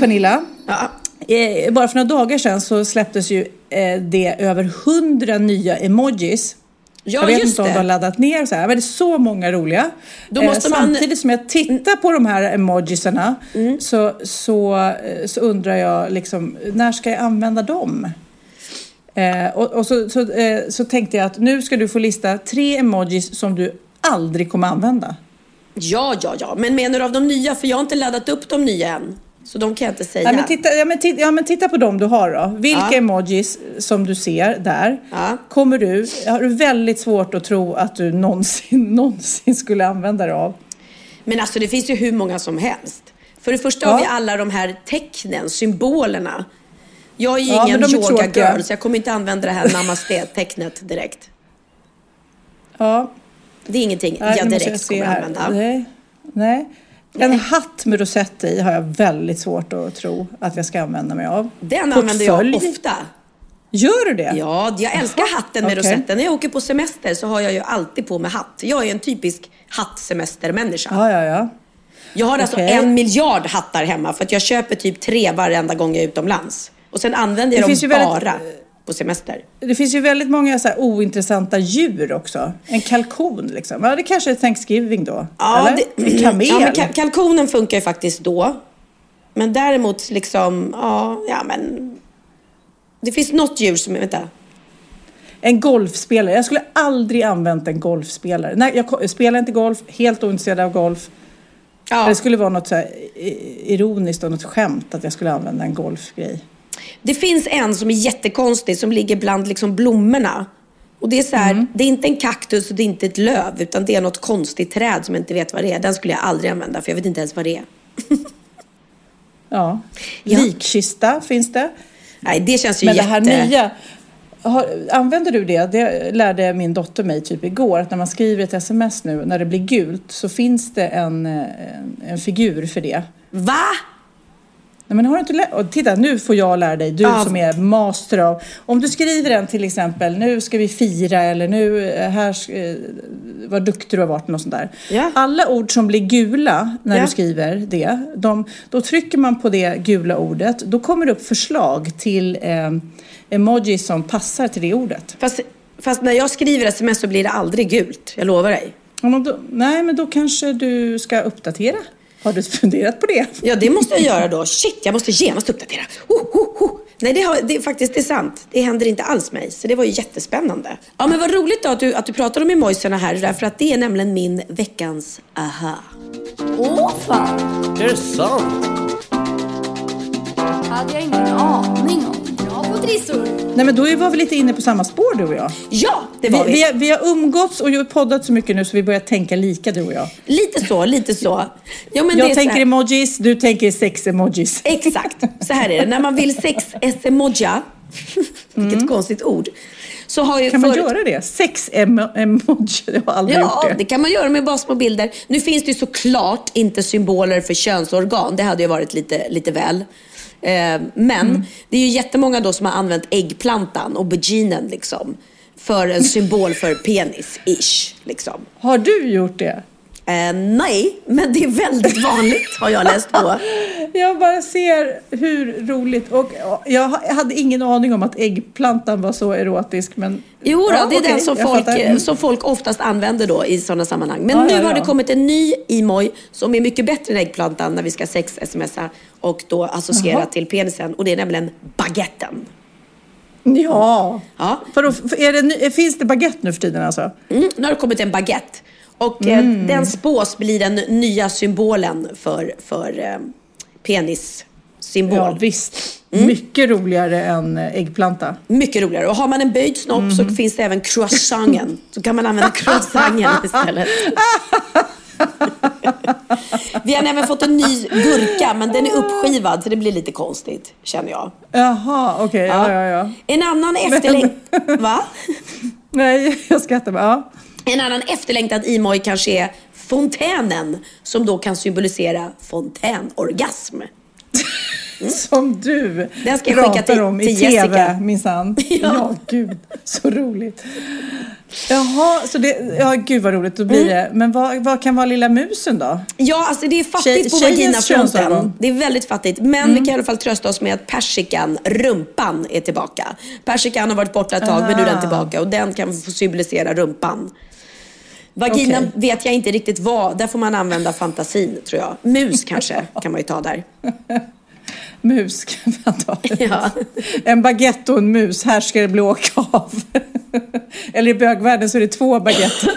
Pernilla. Ja. Eh, bara för några dagar sedan så släpptes ju eh, det över hundra nya emojis. Ja, jag vet inte om det. du har laddat ner så här, men det är så många roliga. Då måste eh, man- Samtidigt som jag tittar på de här emojisarna Mm. så, så, eh, så undrar jag liksom, när ska jag använda dem? Eh, och och så, så, eh, så tänkte jag att nu ska du få lista tre emojis som du aldrig kommer använda. Ja, ja, ja. Men menar du av de nya? För jag har inte laddat upp de nya än. Så de kan jag inte säga. Ja, men titta, ja, men titta, ja, men titta på dem du har då. Vilka Ja. emojis som du ser där Ja. kommer du, har du väldigt svårt att tro att du någonsin, någonsin skulle använda dig av. Men alltså det finns ju hur många som helst. För det första har vi alla de här tecknen, symbolerna. Jag är ju ingen är yoga tråkiga. girl så jag kommer inte använda det här namaste-tecknet direkt. Ja, Det är ingenting jag direkt se kommer här. använda. Nej. Nej. En hatt med rosett i har jag väldigt svårt att tro att jag ska använda mig av. Den använder jag Portfölj. ofta. Gör du det? Ja, jag älskar hatten med okej. rosetten. När jag åker på semester så har jag ju alltid på mig hatt. Jag är en typisk hattsemestermänniska. Ja, ja, ja. Jag har alltså Okej. en miljard hattar hemma för att jag köper typ tre varenda gång jag är utomlands. Och sen använder Det jag finns dem ju väldigt- bara på semester. Det finns ju väldigt många så ointressanta djur också. En kalkon liksom. Ja, det kanske är Thanksgiving då. eller? det, En kamel. ja men ka- kalkonen funkar ju faktiskt då. Men däremot liksom, ja, ja men. Det finns något djur som, vänta. En golfspelare. Jag skulle aldrig använt en golfspelare. Nej, jag spelar inte golf, helt ointresserad av golf. Ja, Det skulle vara något så ironiskt och något skämt att jag skulle använda en golfgrej. Det finns en som är jättekonstig som ligger bland liksom blommorna. Och det är så här, Mm. det är inte en kaktus och det är inte ett löv utan det är något konstigt träd som jag inte vet vad det är. Den skulle jag aldrig använda för jag vet inte ens vad det är. Ja. Ja. Likkista finns det. Nej, det känns ju Men jätte... det här nya, har, använder du det? Det lärde min dotter mig typ igår. Att när man skriver ett sms nu, när det blir gult, så finns det en, eh, en, en figur för det. Va? Nej, men har du inte lä- och titta, nu får jag lära dig, du Ja. som är master av... Om du skriver en till exempel, nu ska vi fira eller nu, eh, här, eh, vad duktig du har varit, något sånt där. Ja. Alla ord som blir gula när Ja. du skriver det, de, då trycker man på det gula ordet, då kommer det upp förslag till eh, emojis som passar till det ordet. Fast, fast när jag skriver sms så blir det aldrig gult. Jag lovar dig. Då, nej, men då kanske du ska uppdatera. Har du funderat på det? Ja, det måste jag göra då. Shit, jag måste genast uppdatera. Ho, ho, ho. Nej, det, har, det är faktiskt det är sant. Det händer inte alls mig. Så det var ju jättespännande. Ja, men vad roligt då att du, att du pratar om emojisarna här. Därför att det är nämligen min veckans aha. Åh fan! Är det sant? hade jag ingen aning om. Trissor! Nej, men då var vi lite inne på samma spår du och jag. Ja, det Vi, var vi. vi, har, vi har umgåtts och poddat så mycket nu så vi börjar tänka lika du och jag. Lite så, lite så. Ja, men Jag tänker emojis, du tänker sex-emojis. Exakt, så här är det. När man vill sex-emoja, vilket konstigt ord, så har ju Mm. Kan man förut- göra det? Sex-emoji? Jag har aldrig Ja, gjort det. det kan man göra med bara små bilder. Nu finns det ju såklart inte symboler för könsorgan. Det hade ju varit lite, lite väl. Eh, men Mm. det är ju jättemånga då som har använt äggplantan, auberginen liksom. För en symbol för penis-ish. Liksom. Har du gjort det? Eh, nej, men det är väldigt vanligt har jag läst på. Jag bara ser hur roligt. Och ja, jag hade ingen aning om att äggplantan var så erotisk. Men... Jo då, Ja, det är okej, den som folk, fattar. Mm. som folk oftast använder då i sådana sammanhang. Men Ja, nu ja, har det kommit en ny emoj som är mycket bättre än äggplantan när vi ska sex-smsa och då associera Jaha. till penisen. Och det är nämligen baguetten. Ja. Ja. Vadå, är det, finns det baguette nu för tiden alltså? Mm, nu har det kommit en baguette. Och eh, den spås bli den nya symbolen för, för eh, penissymbol. Ja, visst. Mycket roligare än eh, äggplanta. Mycket roligare. Och har man en böjd snopp så finns det även croissanten. Så kan man använda croissanten istället. Vi har även fått en ny gurka, men den är uppskivad så det blir lite konstigt, känner jag. Jaha, okej. Ja, ja, ja. En annan efterlängtad... Va? Nej, jag skrattar bara. Ja. En annan efterlängtad emoj kanske är fontänen, som då kan symbolisera fontänorgasm. Som du Den ska pratar till- om i tv minsann. Ja. Ja. gud. Så roligt. Jaha, så det, ja gud vad roligt. Då blir Mm. det. Men vad, vad kan vara lilla musen då? Ja, alltså det är fattigt Tjej- på vaginafronten. Det är väldigt fattigt. Men vi kan i alla fall trösta oss med att persikan, rumpan, är tillbaka. Persikan har varit borta ett tag, men nu är den Ah. tillbaka. Och den kan få symbolisera rumpan. Vagina Okej. vet jag inte riktigt vad. Där får man använda fantasin, tror jag. Mus kanske kan man ju ta där. Mus kan man ta. Ja. En baguette och en mus, här ska det bli åka av. Eller i bögvärlden så är det två baguetter.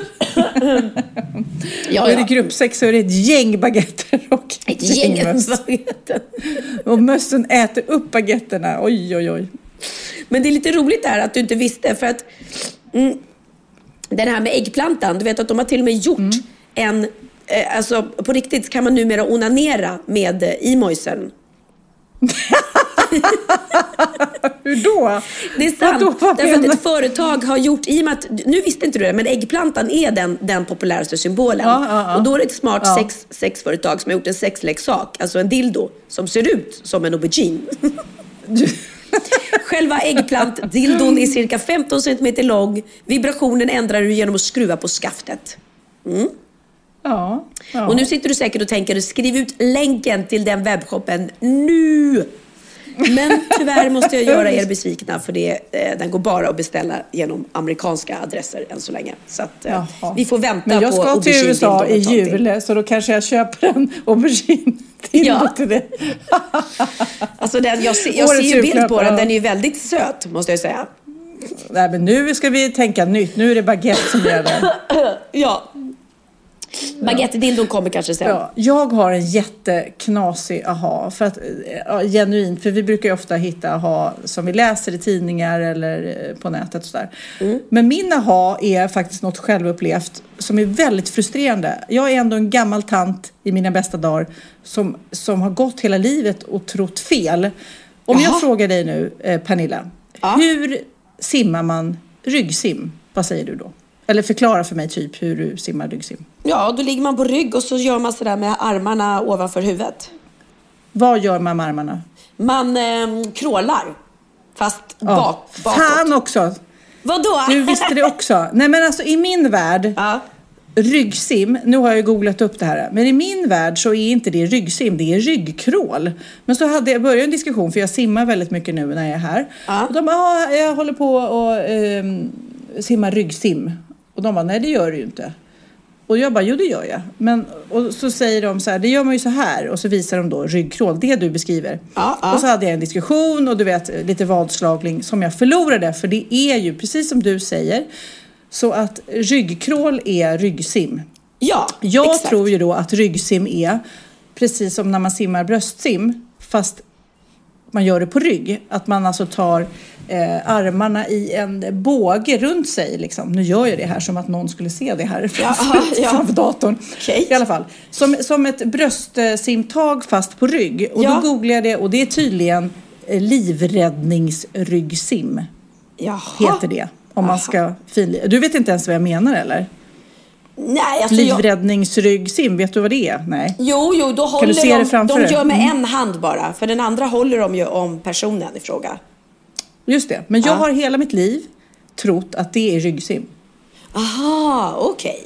Ja, och är det ja. gruppsex så är det ett gäng baguetter och Ett gäng möss. baguetter. Och mössen äter upp baguetterna. Oj, oj, oj. Men det är lite roligt där att du inte visste för att mm, den här med äggplantan, du vet att de har till och med gjort Mm. en, eh, alltså på riktigt kan man numera onanera med eh. Hur då? Det är sant. Vadå, vad därför att ett företag har gjort, i och med att, nu visste inte du det, men äggplantan är den, den populäraste symbolen. Ja, ja, ja. Och då är det ett smart sex, sexföretag som har gjort en sexleksak, alltså en dildo, som ser ut som en aubergine. Själva äggplantdildon är cirka 15 cm lång. Vibrationen ändrar du genom att skruva på skaftet. Ja. ja. Och nu sitter du säkert och tänker, skriv ut länken till den webbshoppen nu! Men tyvärr måste jag göra er besvikna för det, eh, den går bara att beställa genom amerikanska adresser än så länge. Så att, eh, vi får vänta Men jag på ska till USA i jul så då kanske jag köper en aubergine till Ja. till det. Alltså den, jag ser, jag ser ju bild på den, den är ju väldigt söt måste jag säga. Nej men nu ska vi tänka nytt. Nu är det baguette som gäller. Ja. Baguette-dildon kommer kanske sen. Ja, jag har en jätteknasig aha. För att, ja, genuint, för vi brukar ju ofta hitta aha som vi läser i tidningar eller eh, på nätet och sådär. Men min aha är faktiskt något självupplevt som är väldigt frustrerande. Jag är ändå en gammal tant i mina bästa dagar som, som har gått hela livet och trott fel. Om Jaha. jag frågar dig nu, eh, Pernilla, Ja. hur simmar man ryggsim? Vad säger du då? Eller förklara för mig typ hur du simmar ryggsim. Ja, då ligger man på rygg och så gör man sådär med armarna ovanför huvudet. Vad gör man med armarna? Man eh, krålar. Fast Ja. bak, bakåt. Fan också! Vadå? Du visste det också. Nej men alltså i min värld, Ja. ryggsim, nu har jag googlat upp det här, men i min värld så är inte det ryggsim, det är ryggkrål. Men så hade jag börjat en diskussion, för jag simmar väldigt mycket nu när jag är här. Ja. Och de bara, ah, jag håller på och ehm, simmar ryggsim. Och de bara, nej det gör du ju inte. Och jag bara, jo det gör jag. Men, och så säger de så här, det gör man ju så här. Och så visar de då ryggkrål, det du beskriver. Ja, ja. Och så hade jag en diskussion och du vet lite vadslagning som jag förlorade. För det är ju, precis som du säger, så att ryggkrål är ryggsim. Ja, Jag exakt. tror ju då att ryggsim är precis som när man simmar bröstsim, fast man gör det på rygg. Att man alltså tar eh, armarna i en båge runt sig. Liksom. Nu gör jag det här som att någon skulle se det här framför, ja. framför datorn. Okej. I alla fall. Som, som ett bröstsimtag fast på rygg. Och då googlar jag det och det är tydligen eh, livräddningsryggsim. Jaha. Heter det. Om man ska finli- Du vet inte ens vad jag menar eller? Nej, alltså jag... Livräddningsryggsim, vet du vad det är? Nej. Jo, jo, då håller du se de... det framför de gör med Mm. en hand bara. För den andra håller de ju om personen i fråga. Just det. Men jag Ja. har hela mitt liv trott att det är ryggsim. Aha, okej.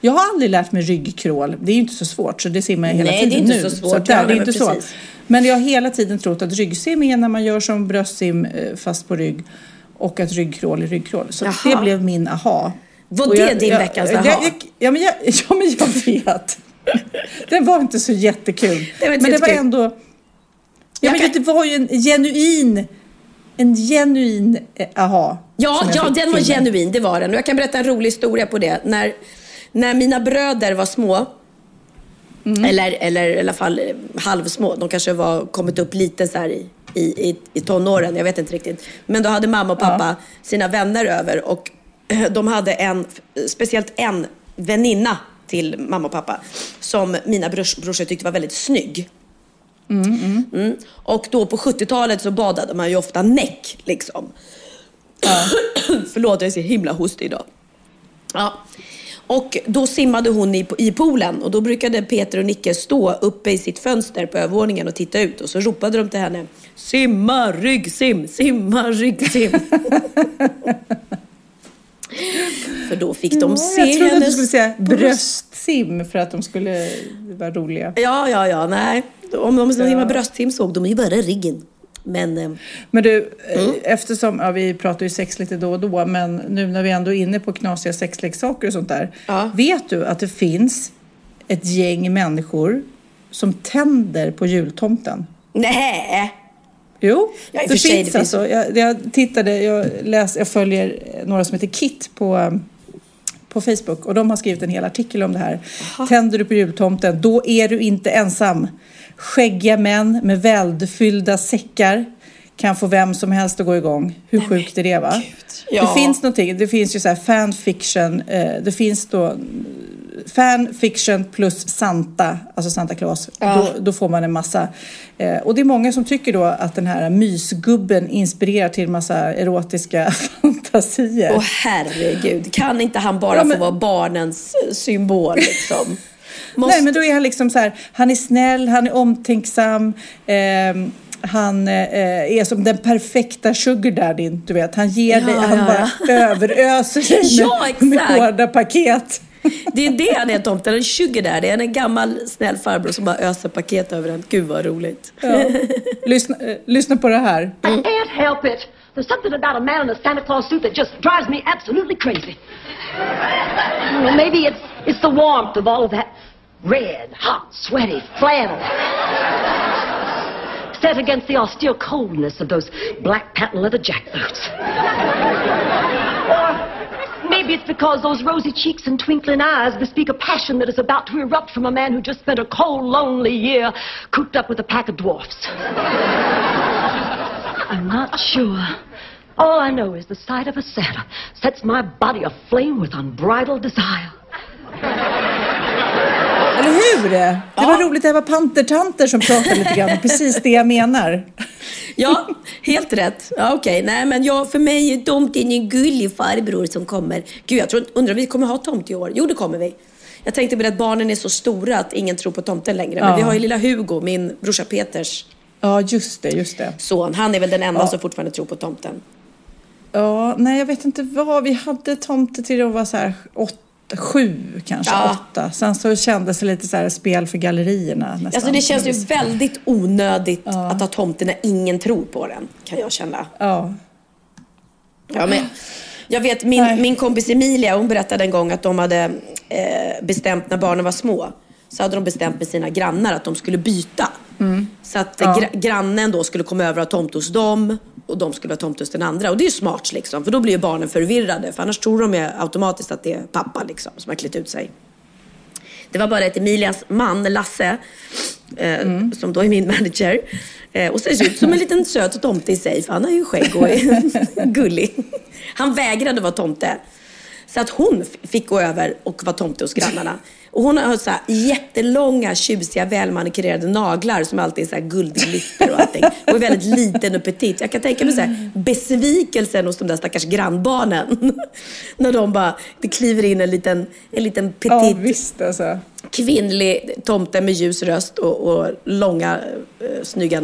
Jag har aldrig lärt mig ryggkrål. Det är ju inte så svårt, så det simmar jag hela Nej, det är tiden inte nu. så svårt. att där, Ja, det är men inte så. precis. Men jag har hela tiden trott att ryggsim är när man gör som bröstsim eh, fast på rygg och att ryggkrål är ryggkrål. Så Jaha. det blev min aha. Var Och det din veckans aha? Jag, ja, men jag, ja, men jag vet. Den var inte så jättekul. Det var inte men det var jättekul. ändå... Ja, men kan- det var ju en genuin en genuin eh, aha. Ja, ja den var genuin, det var den. Och jag kan berätta en rolig historia på det. När, när mina bröder var små, Mm. eller, eller i alla fall eh, halvsmå, de kanske var kommit upp lite så här i, i, i, tonåren, jag vet inte riktigt. Men då hade mamma och pappa sina vänner över och eh, de hade en, speciellt en väninna till mamma och pappa som mina brors, brorsor tyckte var väldigt snygg. Mm. Och då på 70-talet så badade man ju ofta näck liksom. Förlåt, jag är så himla hostig idag. Ja. Och då simmade hon i, i poolen och då brukade Peter och Nicke stå uppe i sitt fönster på övervåningen och titta ut och så ropade de till henne Simma ryggsim, simma ryggsim. För då fick de se Jag trodde att du hennes skulle säga bröst. bröstsim för att de skulle vara roliga. Ja, ja, ja, nej. Om de simmar bröstsim såg de ju bara ryggen. Men eh, Men du, eh, Mm. eftersom, ja, vi pratar ju sex lite då och då, men nu när vi ändå är inne på knasiga sexleksaker och sånt där. Ja. Vet du att det finns ett gäng människor som tänder på jultomten? nej. Jo, Ja, för sig, finns alltså. Jag, jag tittade, jag, läs, jag följer några som heter Kit på, på Facebook och de har skrivit en hel artikel om det här. Tänder du på jultomten, då är du inte ensam. Skäggiga män med väldfyllda säckar kan få vem som helst att gå igång. Hur sjukt är det va? Ja. Det finns någonting, det finns ju så här fanfiction, eh, det finns då fanfiction plus Santa, alltså Santa Claus. Då, då får man en massa. Eh, och det är många som tycker då att den här mysgubben inspirerar till massa erotiska fantasier. Åh herregud, kan inte han bara Ja, men- få vara barnens eh, symbol liksom? Måste... Nej men då är han liksom så här, han är snäll, han är omtänksam. ehm, han eh, är som den perfekta sugar daddyn, du vet. Han ger Ja, dig, han ja, bara överöser dig Ja, med, med hårda paket. Det är det han är tomten, en sugar där. Det är en gammal snäll farbror som bara öser paket över en. Gud vad roligt. Ja. Lyssna, eh, lyssna på det här. I can't help it. There's something about a man in a Santa Claus suit that just drives me absolutely crazy. Well, maybe it's, it's the warmth of all of that red, hot, sweaty flannel. Set against the austere coldness of those black patent leather jackboots. or maybe it's because those rosy cheeks and twinkling eyes bespeak a passion that is about to erupt from a man who just spent a cold, lonely year cooped up with a pack of dwarfs. I'm not sure. All I know is the sight of a Santa sets my body aflame with unbridled desire. Eller hur? Det var roligt, det var pantertanter som pratade lite grann. Precis det jag menar. Ja, helt rätt. Ja, Okej, nej men jag, för mig är tomten en gullig farbror som kommer. Gud, jag tror, undrar om vi kommer ha tomt i år? Jo, det kommer vi. Jag tänkte på det att barnen är så stora att ingen tror på tomten längre. Men Ja. vi har ju lilla Hugo, min brorsa Peters Ja, just det, just det. son. Han är väl den enda Ja. som fortfarande tror på tomten. Ja, nej jag vet inte vad. Vi hade tomte till att vara så här åtta, sju kanske, Ja. åtta. Sen så kändes det lite så här spel för gallerierna nästan. Alltså det känns ju väldigt onödigt att ha tomten när ingen tror på den, kan jag känna. Ja. Ja, men jag vet, min, min kompis Emilia, hon berättade en gång att de hade eh, bestämt när barnen var små. Så hade de bestämt med sina grannar att de skulle byta. Så att Ja. gra- grannen då skulle komma över och ha tomt hos dem och de skulle ha tomt hos den andra. Och det är ju smart liksom, för då blir ju barnen förvirrade. För annars tror de ju automatiskt att det är pappa liksom som har klätt ut sig. Det var bara att Emilias man, Lasse, eh, som då är min manager, eh, och ser ut som en liten söt tomte i sig, för han har ju skägg och är gullig. Han vägrade vara tomte. Så att hon fick gå över och vara tomte hos grannarna. Och hon har så här jättelånga, tjusiga, välmanikurerade naglar som alltid är så här guldglitter och allting. Och är väldigt liten och petit. Jag kan tänka mig så här, besvikelsen hos de där stackars grannbarnen. När de bara, det kliver in en liten, en liten petit Ja, visst alltså. kvinnlig tomte med ljus röst och, och långa, eh, snygga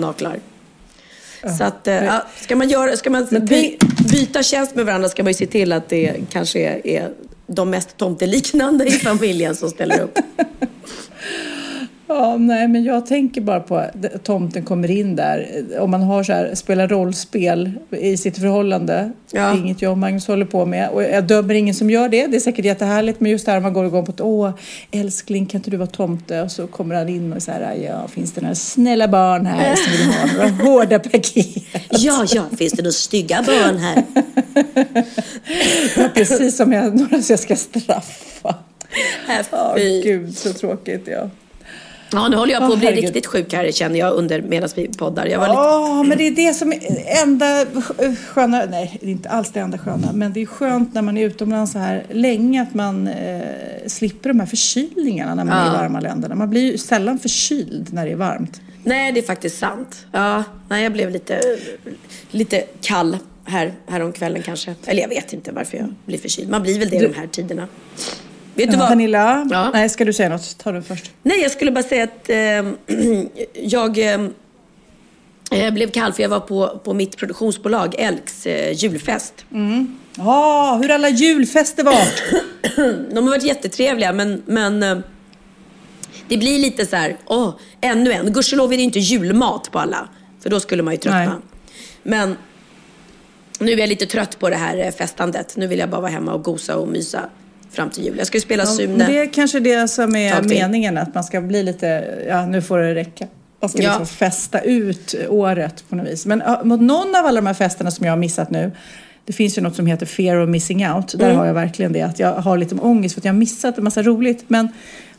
Så att, eh, ja, ska man, göra, ska man by, byta tjänst med varandra ska man ju se till att det kanske är, är de mest tomteliknande i familjen som ställer upp. Ja, nej, men jag tänker bara på att tomten kommer in där. Om man har så här, spelar rollspel i sitt förhållande. Ja. Det är inget jag och Magnus håller på med. Och jag dömer ingen som gör det. Det är säkert jättehärligt. Men just det här man går igång på att åh, älskling, kan inte du vara tomte? Och så kommer han in och så här, ja, finns det några snälla barn här som vill ha några hårda paket? Ja, ja, finns det några stygga barn här? Ja, precis som jag, några som jag ska straffa. Ja, Fy. gud, så tråkigt. Ja. Ja, nu håller jag på att bli herregud. riktigt sjuk här känner jag under medan vi poddar. Jag var lite... Ja, men det är det som är enda sköna, nej det är inte alls det enda sköna, men det är skönt när man är utomlands så här länge att man eh, slipper de här förkylningarna när man är i Ja. varma länderna. Man blir ju sällan förkyld när det är varmt. Nej, det är faktiskt sant. Ja, nej, jag blev lite, lite kall här, här om kvällen kanske. Eller jag vet inte varför jag blir förkyld. Man blir väl det Du- de här tiderna. Vet du vad? Pernilla, Ja. nej ska du säga något? Ta du först. Nej, jag skulle bara säga att eh, jag eh, blev kall för jag var på, på mitt produktionsbolag Elks eh, julfest. Ja, hur alla julfester var. De har varit jättetrevliga men, men det blir lite så här, åh, ännu en. Gudskelov är det inte julmat på alla. För då skulle man ju tröttna. Nej. Men nu är jag lite trött på det här festandet. Nu vill jag bara vara hemma och gosa och mysa fram till jul. Jag ska ju spela Ja, Sune. det är kanske det som är meningen, att man ska bli lite, ja nu får det räcka. Man ska Ja. liksom festa ut året på något vis. Men ja, mot någon av alla de här festerna som jag har missat nu, det finns ju något som heter fear of missing out. Där Mm. har jag verkligen det, att jag har lite ångest för att jag har missat en massa roligt. Men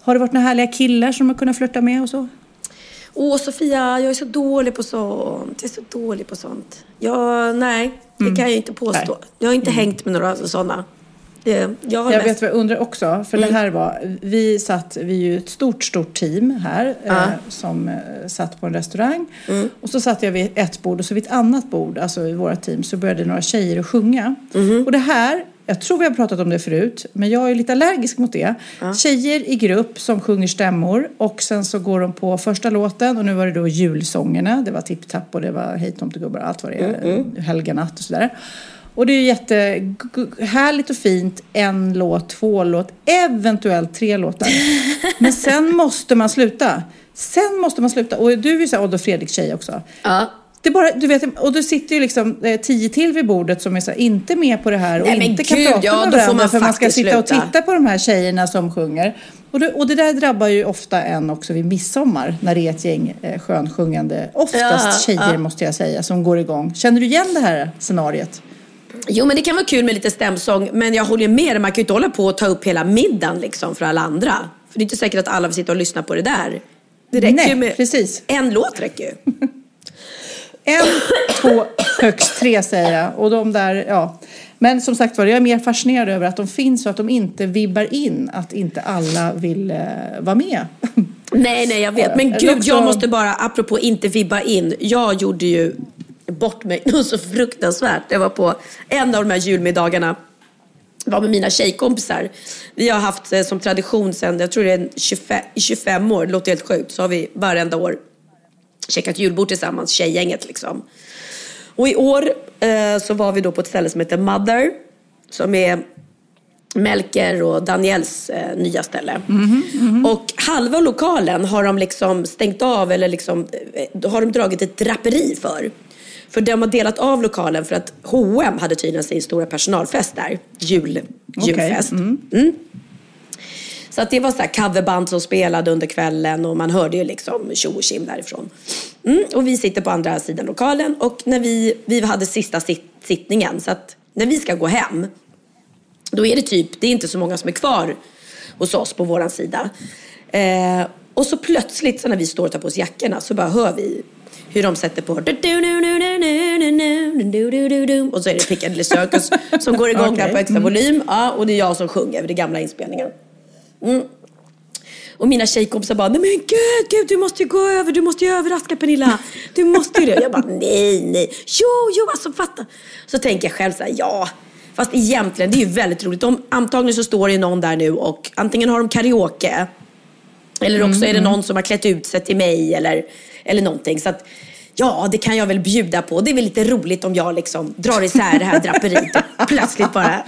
har det varit några härliga killar som har kunnat flirta med och så? Åh Sofia, jag är så dålig på sånt. Jag är så dålig på sånt. Jag, nej, det Mm. kan jag inte påstå. Nej. Jag har inte hängt med några sådana. Jag Jag mest... vet vad jag undrar också, för Mm. det här var, vi satt, vi är ju ett stort, stort team här Ja. eh, som eh, satt på en restaurang. Mm. Och så satt jag vid ett bord och så vid ett annat bord, alltså i våra team, så började några tjejer att sjunga. Mhm. Och det här, jag tror vi har pratat om det förut, men jag är lite allergisk mot det. Tjejer i grupp som sjunger stämmor och sen så går de på första låten och nu var det då julsångerna. Det var Tipp Tapp och det var Hej tomtegubbar och allt vad det är, Mm, Helga natt och sådär. Och det är ju jättehärligt och fint, en låt, två låt, eventuellt tre låtar. Men sen måste man sluta. Sen måste man sluta. Och du är ju så här Odd och Fredrik tjej också. Ja. Det bara, du vet, och du sitter ju liksom eh, tio till vid bordet som är så här, inte med på det här och Nej, inte kan gud, prata ja, med varandra man för man ska sitta och titta på de här tjejerna som sjunger. Och det, och det där drabbar ju ofta en också vid midsommar när det är ett gäng eh, skönsjungande, oftast Ja, tjejer ja. måste jag säga, som går igång. Känner du igen det här scenariet? Jo, men det kan vara kul med lite stämsång. Men jag håller med dig, man kan ju inte hålla på och ta upp hela middagen liksom för alla andra. För det är inte säkert att alla vill sitta och lyssna på det där. Det räcker Nej, ju med... precis. En låt räcker ju. En, två, högst tre säger jag. Och de där, ja. Men som sagt var, jag är mer fascinerad över att de finns och att de inte vibbar in att inte alla vill eh, vara med. Nej, nej, jag vet. Men gud, jag måste bara, apropå inte vibba in. Jag gjorde ju bort mig något så fruktansvärt. Jag var på en av de här julmiddagarna. var med mina tjejkompisar. Vi har haft eh, som tradition sedan, jag tror det är 25, i 25 år, det låter helt sjukt, så har vi varenda år käkat julbord tillsammans, tjejgänget liksom. Och i år eh, så var vi då på ett ställe som heter Mother, som är Melker och Daniels eh, nya ställe. Och halva lokalen har de liksom stängt av eller liksom, eh, har de dragit ett draperi för. För de har delat av lokalen för att H&M hade tydligen sin stora personalfest där. Jul, julfest. Mm. Så att det var så här coverband som spelade under kvällen och man hörde ju liksom tjo och tjim därifrån. Mm, och vi sitter på andra sidan lokalen och när vi, vi hade sista sit, sittningen så att när vi ska gå hem då är det typ, det är inte så många som är kvar hos oss på våran sida. Eh, och så plötsligt så när vi står och tar på oss jackorna så bara hör vi hur de sätter på och så är det Piccadilly Circus som går igång där Okej, på högsta volym. Ja, och det är jag som sjunger över det gamla inspelningen. Mm. Och mina tjejkompisar bara, nej men gud, gud, du måste ju gå över, du måste ju överraska Pernilla. Du måste ju det. Jag bara, nej, nej. Jo, jo, alltså fatta. Så tänker jag själv så här, ja. Fast egentligen, det är ju väldigt roligt. De, antagligen så står det någon där nu och antingen har de karaoke. Eller också är det någon som har klätt ut sig till mig eller, eller någonting. Så att Ja, det kan jag väl bjuda på. Det är väl lite roligt om jag liksom drar isär det här draperiet och plötsligt bara...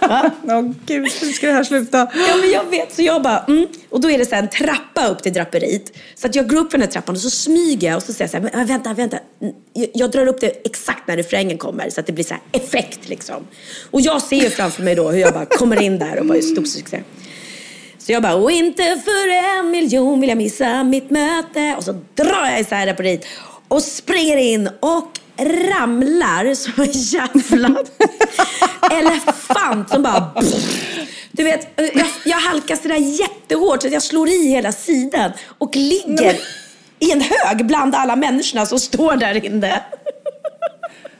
Åh gud, hur ska det här sluta? Ja, men jag vet. Så jag bara, mm. Och då är det så en trappa upp till draperiet. Så att jag går upp för den här trappan och så smyger jag och så säger jag så här, men vänta, vänta. Jag, jag drar upp det exakt när refrängen kommer så att det blir så här effekt liksom. Och jag ser ju framför mig då hur jag bara kommer in där och bara stor succé. Så jag bara, och inte för en miljon vill jag missa mitt möte. Och så drar jag isär det på dit och springer in och ramlar som en jävla elefant som bara... Du vet, jag, jag halkar sådär jättehårt så att jag slår i hela sidan och ligger i en hög bland alla människorna som står där inne.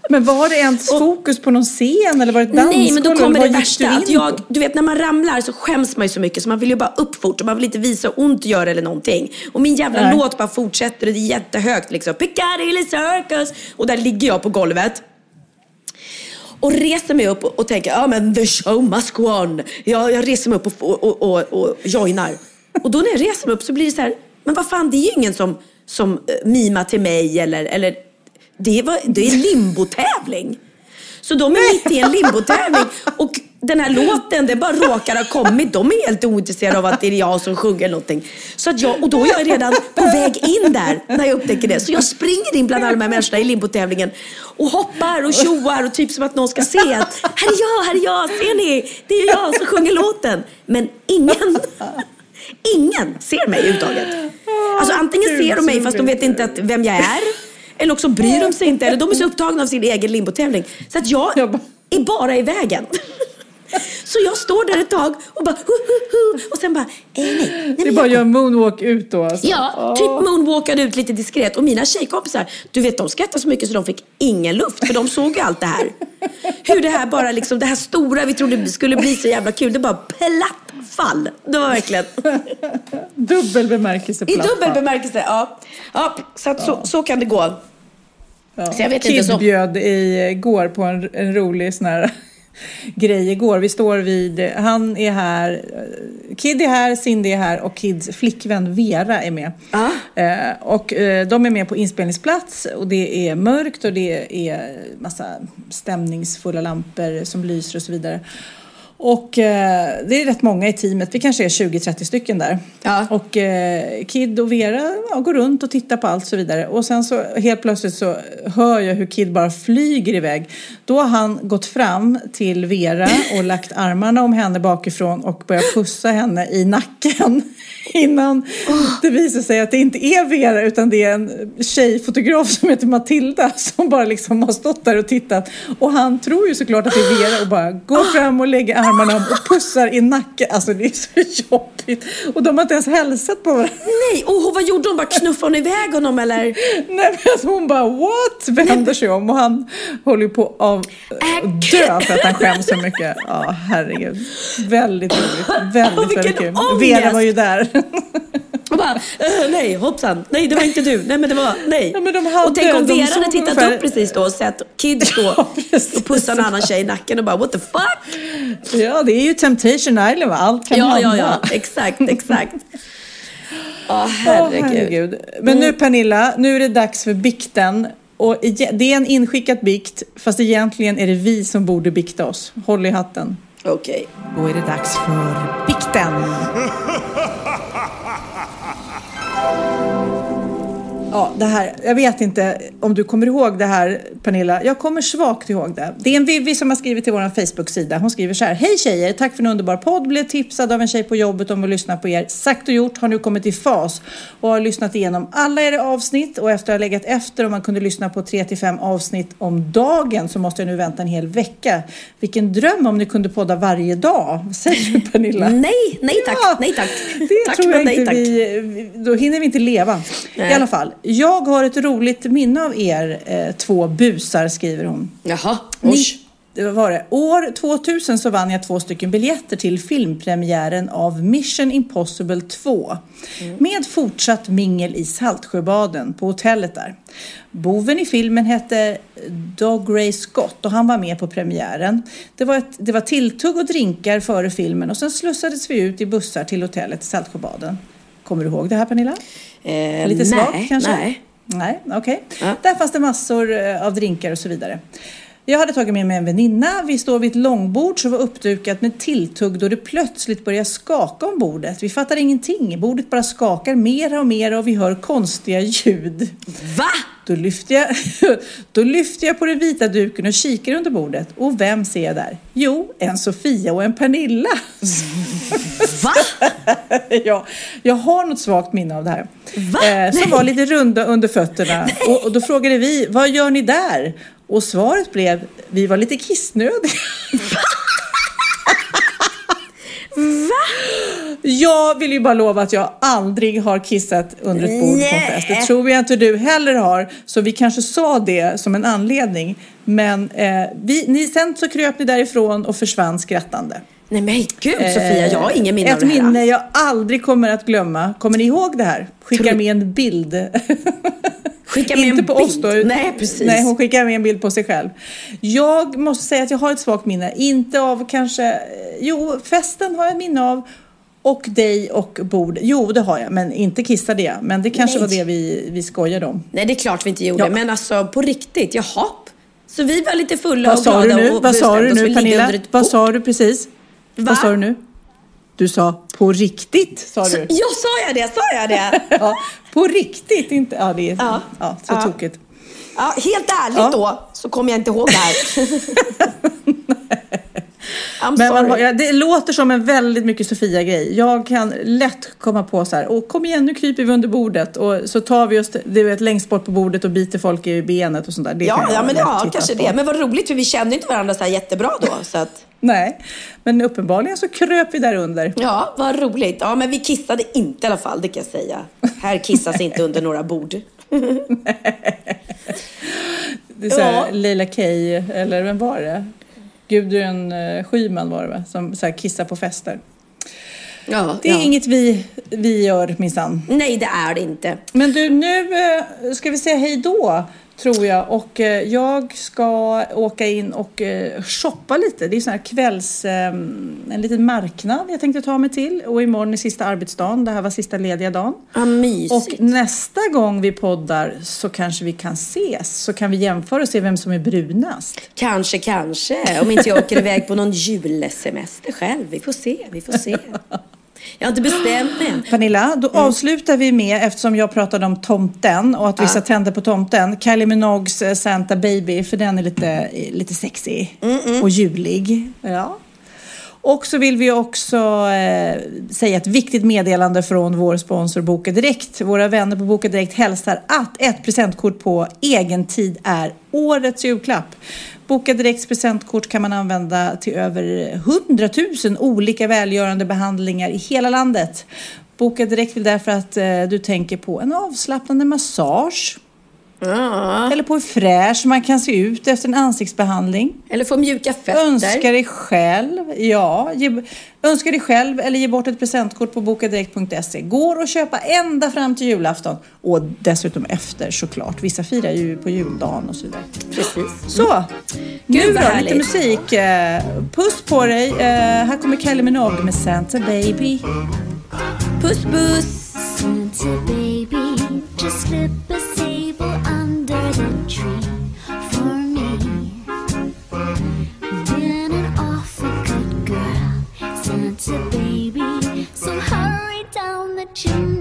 Men var det ens fokus på någon scen eller var det dansgolv? Nej, men då kommer det värsta. Att jag, du vet, när man ramlar så skäms man ju så mycket så man vill ju bara upp fort och man vill inte visa hur ont det gör eller någonting. Och min jävla Nej. låt bara fortsätter och det är jättehögt liksom. Piccadilly Circus! Och där ligger jag på golvet. Och reser mig upp och, och tänker, ja men the show must go on. Jag, jag reser mig upp och, och, och, och, och joinar. Och då när jag reser mig upp så blir det så här, men vad fan det är ju ingen som, som eh, mimar till mig eller, eller det, var, det är limbotävling. Så de är mitt i en limbotävling och den här låten, det bara råkar ha kommit. De är helt ointresserade av att det är jag som sjunger någonting. Så att jag, och då är jag redan på väg in där när jag upptäcker det. Så jag springer in bland alla de här människorna i limbotävlingen och hoppar och tjoar och typ som att någon ska se att här är jag, här är jag, ser ni? Det är jag som sjunger låten. Men ingen, ingen ser mig överhuvudtaget. Alltså antingen ser de mig fast de vet inte att vem jag är. Eller också bryr de sig inte, eller de är så upptagna av sin egen limbotävling. Så att jag är bara i vägen. Så jag står där ett tag och bara hu, hu, hu, och sen bara, eh, nej, nej. Det är bara att göra moonwalk ut då alltså. Ja, typ moonwalkade ut lite diskret. Och mina tjejkompisar, du vet de skrattade så mycket så de fick ingen luft. För de såg ju allt det här. Hur det här bara liksom, det här stora vi trodde skulle bli så jävla kul, det bara platt fall. Det var verkligen... Dubbel bemärkelse I platt dubbel fall. bemärkelse, ja. ja så, att så, så kan det gå. Ja. Så jag vet Kid inte så- bjöd igår på en, en rolig sån här grej igår. Vi står vid, han är här, Kid är här, Cindy är här och Kids flickvän Vera är med. Eh, och eh, de är med på inspelningsplats och det är mörkt och det är massa stämningsfulla lampor som lyser och så vidare. Och eh, det är rätt många i teamet, vi kanske är 20-30 stycken där. Och eh, Kid och Vera ja, går runt och tittar på allt och så vidare. Och sen så helt plötsligt så hör jag hur Kid bara flyger iväg. Då har han gått fram till Vera och lagt armarna om henne bakifrån och börjat pussa henne i nacken. Innan det visar sig att det inte är Vera utan det är en tjejfotograf som heter Matilda som bara liksom har stått där och tittat. Och han tror ju såklart att det är Vera och bara går fram och lägger armarna om och pussar i nacken. Alltså det är så jobbigt. Och de har inte ens hälsat på varandra. Nej, och vad gjorde hon? Bara knuffade hon iväg honom eller? Nej men alltså hon bara what? Vänder sig om och han håller ju på av Äh, dö för att han skäms så mycket. Ja herregud. Väldigt roligt. Väldigt, vilken väldigt kul. ångest! Vera var ju där. Och bara, eh, nej hoppsan, nej det var inte du, nej men det var, nej. Ja, de hade- och tänk om Vera hade tittat ungefär- upp precis då och sett Kid stå och pussa en annan tjej i nacken och bara what the fuck? Ja det är ju Temptation Island va? Allt kan Ja, hända. ja, ja, exakt, exakt. Åh, herregud. herregud. Men nu Pernilla, nu är det dags för bikten. Och det är en inskickad bikt, fast egentligen är det vi som borde bikta oss. Håll i hatten. Okej. Då är det dags för bikten. Ja, det här, jag vet inte om du kommer ihåg det här Pernilla. Jag kommer svagt ihåg det. Det är en Vivi som har skrivit till vår Facebook-sida. Hon skriver så här. Hej tjejer, tack för en underbar podd. Blev tipsad av en tjej på jobbet om att lyssna på er. Sagt och gjort, har nu kommit i fas och har lyssnat igenom alla era avsnitt och efter att ha legat efter om man kunde lyssna på 3 till 5 avsnitt om dagen så måste jag nu vänta en hel vecka. Vilken dröm om ni kunde podda varje dag. Vad säger du Pernilla? Nej, nej tack, Ja, nej tack. Det tack, tror jag nej, inte tack. vi, då hinner vi inte leva. I Nej. alla fall, jag har ett roligt minne av er eh, två busar, skriver hon. Jaha, Ni, usch. det var det. År 2000 så vann jag två stycken biljetter till filmpremiären av Mission Impossible 2. Med fortsatt mingel i Saltsjöbaden på hotellet där. Boven i filmen hette Dog Ray Scott och han var med på premiären. Det var, ett, det var tilltugg och drinkar före filmen och sen slussades vi ut i bussar till hotellet i Saltsjöbaden. Kommer du ihåg det här Pernilla? Eh, Lite svagt nej, kanske? Nej. Nej, okej. Där fanns det massor eh, av drinkar och så vidare. Jag hade tagit med mig en väninna. Vi står vid ett långbord som var uppdukat med tilltugg då det plötsligt börjar skaka om bordet. Vi fattar ingenting. Bordet bara skakar mer och mer och vi hör konstiga ljud. Va? Då lyfter, jag, då lyfter jag på den vita duken och kikar under bordet. Och vem ser jag där? Jo, en Sofia och en Pernilla. Va? ja, jag har något svagt minne av det här. Eh, som var lite runda under fötterna. Och, och då frågade vi, vad gör ni där? Och svaret blev, vi var lite kissnödiga. Jag vill ju bara lova att jag aldrig har kissat under ett bord på en fest. Det tror jag inte du heller har. Så vi kanske sa det som en anledning. Men eh, vi, ni, sen så kröp ni därifrån och försvann skrattande. Nej men gud Sofia, jag har ingen minne Ett av det här. minne jag aldrig kommer att glömma. Kommer ni ihåg det här? Skicka med en bild. Skicka med Inte en på bild. oss då. Nej, precis. Nej, hon skickar med en bild på sig själv. Jag måste säga att jag har ett svagt minne. Inte av kanske... Jo, festen har jag minne av. Och dig och bord. Jo, det har jag. Men inte kissade jag. Men det kanske Nej. var det vi, vi skojade om. Nej, det är klart vi inte gjorde. Ja. Men alltså på riktigt, jaha. Så vi var lite fulla Vad och glada du nu? och Vad sa du nu, Pernilla? Vad sa du precis? Va? Vad sa du nu? Du sa på riktigt, sa du. ja, sa jag det? Sa jag det? Ja, på riktigt, inte... Ja, det är Ja. ja. så Ja. tokigt. Ja, helt ärligt Ja. då så kommer jag inte ihåg det här. I'm Men man, sorry. det låter som en väldigt mycket Sofia-grej. Jag kan lätt komma på så här, och kom igen nu kryper vi under bordet och så tar vi oss du vet, längst bort på bordet och biter folk i benet och sånt där. Det Ja, ja, men ja, kanske på. det. Men vad roligt för vi kände inte varandra så här jättebra då. Så att, Nej, men uppenbarligen så kröp vi där under. ja, vad roligt. Ja, men vi kissade inte i alla fall, det kan jag säga. Här kissas inte under några bord. Det är så här, Ja. Leila Kay, eller vem var det? Gudrun eh, Schyman var det va? Som så här, kissar på fester. Ja, Det är ja. inget vi, vi gör minsann. Nej, det är det inte. Men du, nu eh, ska vi säga hej då, tror jag. Och eh, jag ska åka in och eh, shoppa lite. Det är sån här kvälls... Eh, en liten marknad jag tänkte ta mig till. Och imorgon är sista arbetsdagen. Det här var sista lediga dagen. Mysigt. Och nästa gång vi poddar så kanske vi kan ses. Så kan vi jämföra och se vem som är brunast. Kanske, kanske. Om inte jag åker iväg på någon julsemester själv. Vi får se, vi får se. Jag har inte bestämt mig än. Pernilla, då avslutar vi med, eftersom jag pratade om tomten och att vissa tänder på tomten, Kylie Minogues eh, Santa Baby, för den är lite, lite sexy och julig. Ja. Och så vill vi också eh, säga ett viktigt meddelande från vår sponsor Boka Direkt. Våra vänner på Boka Direkt hälsar att ett presentkort på egen tid är årets julklapp. Boka Direkts presentkort kan man använda till över 100 000 olika välgörande behandlingar i hela landet. Boka Direkt vill därför att eh, du tänker på en avslappnande massage. Eller på hur fräsch man kan se ut efter en ansiktsbehandling. Eller få mjuka fötter. Önska dig själv, ja. Ge, önska dig själv eller ge bort ett presentkort på bokadirekt.se. Går att köpa ända fram till julafton och dessutom efter såklart. Vissa firar ju på juldagen och så vidare. Precis. Så, nu Gud, då, lite musik. Eh, Puss på dig. Eh, Här kommer Kylie Minogue med Santa Baby. Puss, puss. Santa baby, just slip a you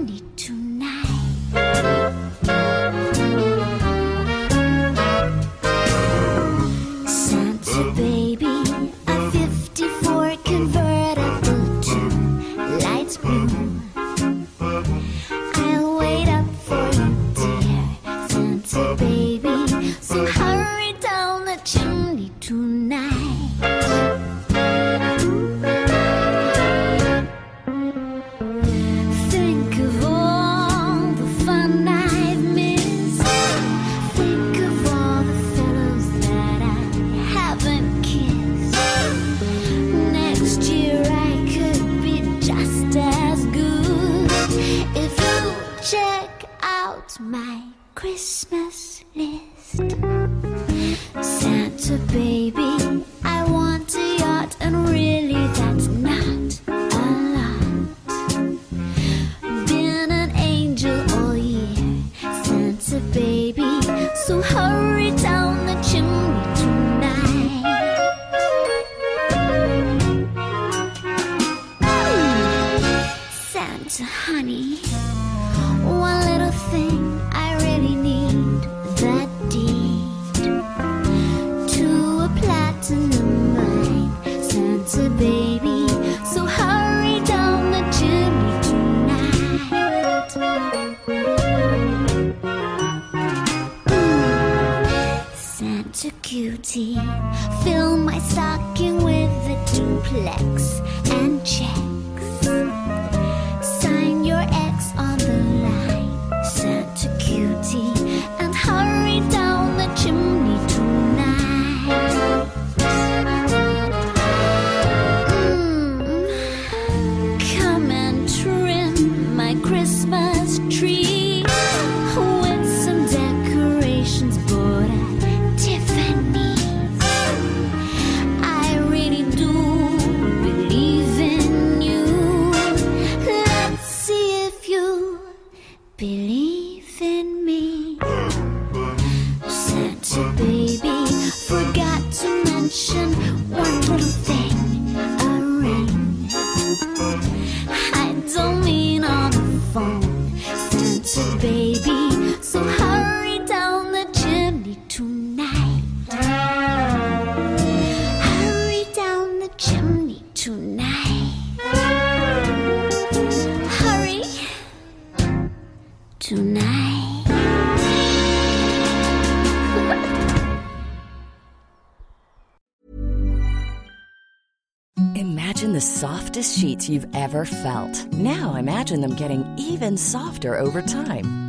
ever felt. Now imagine them getting even softer over time.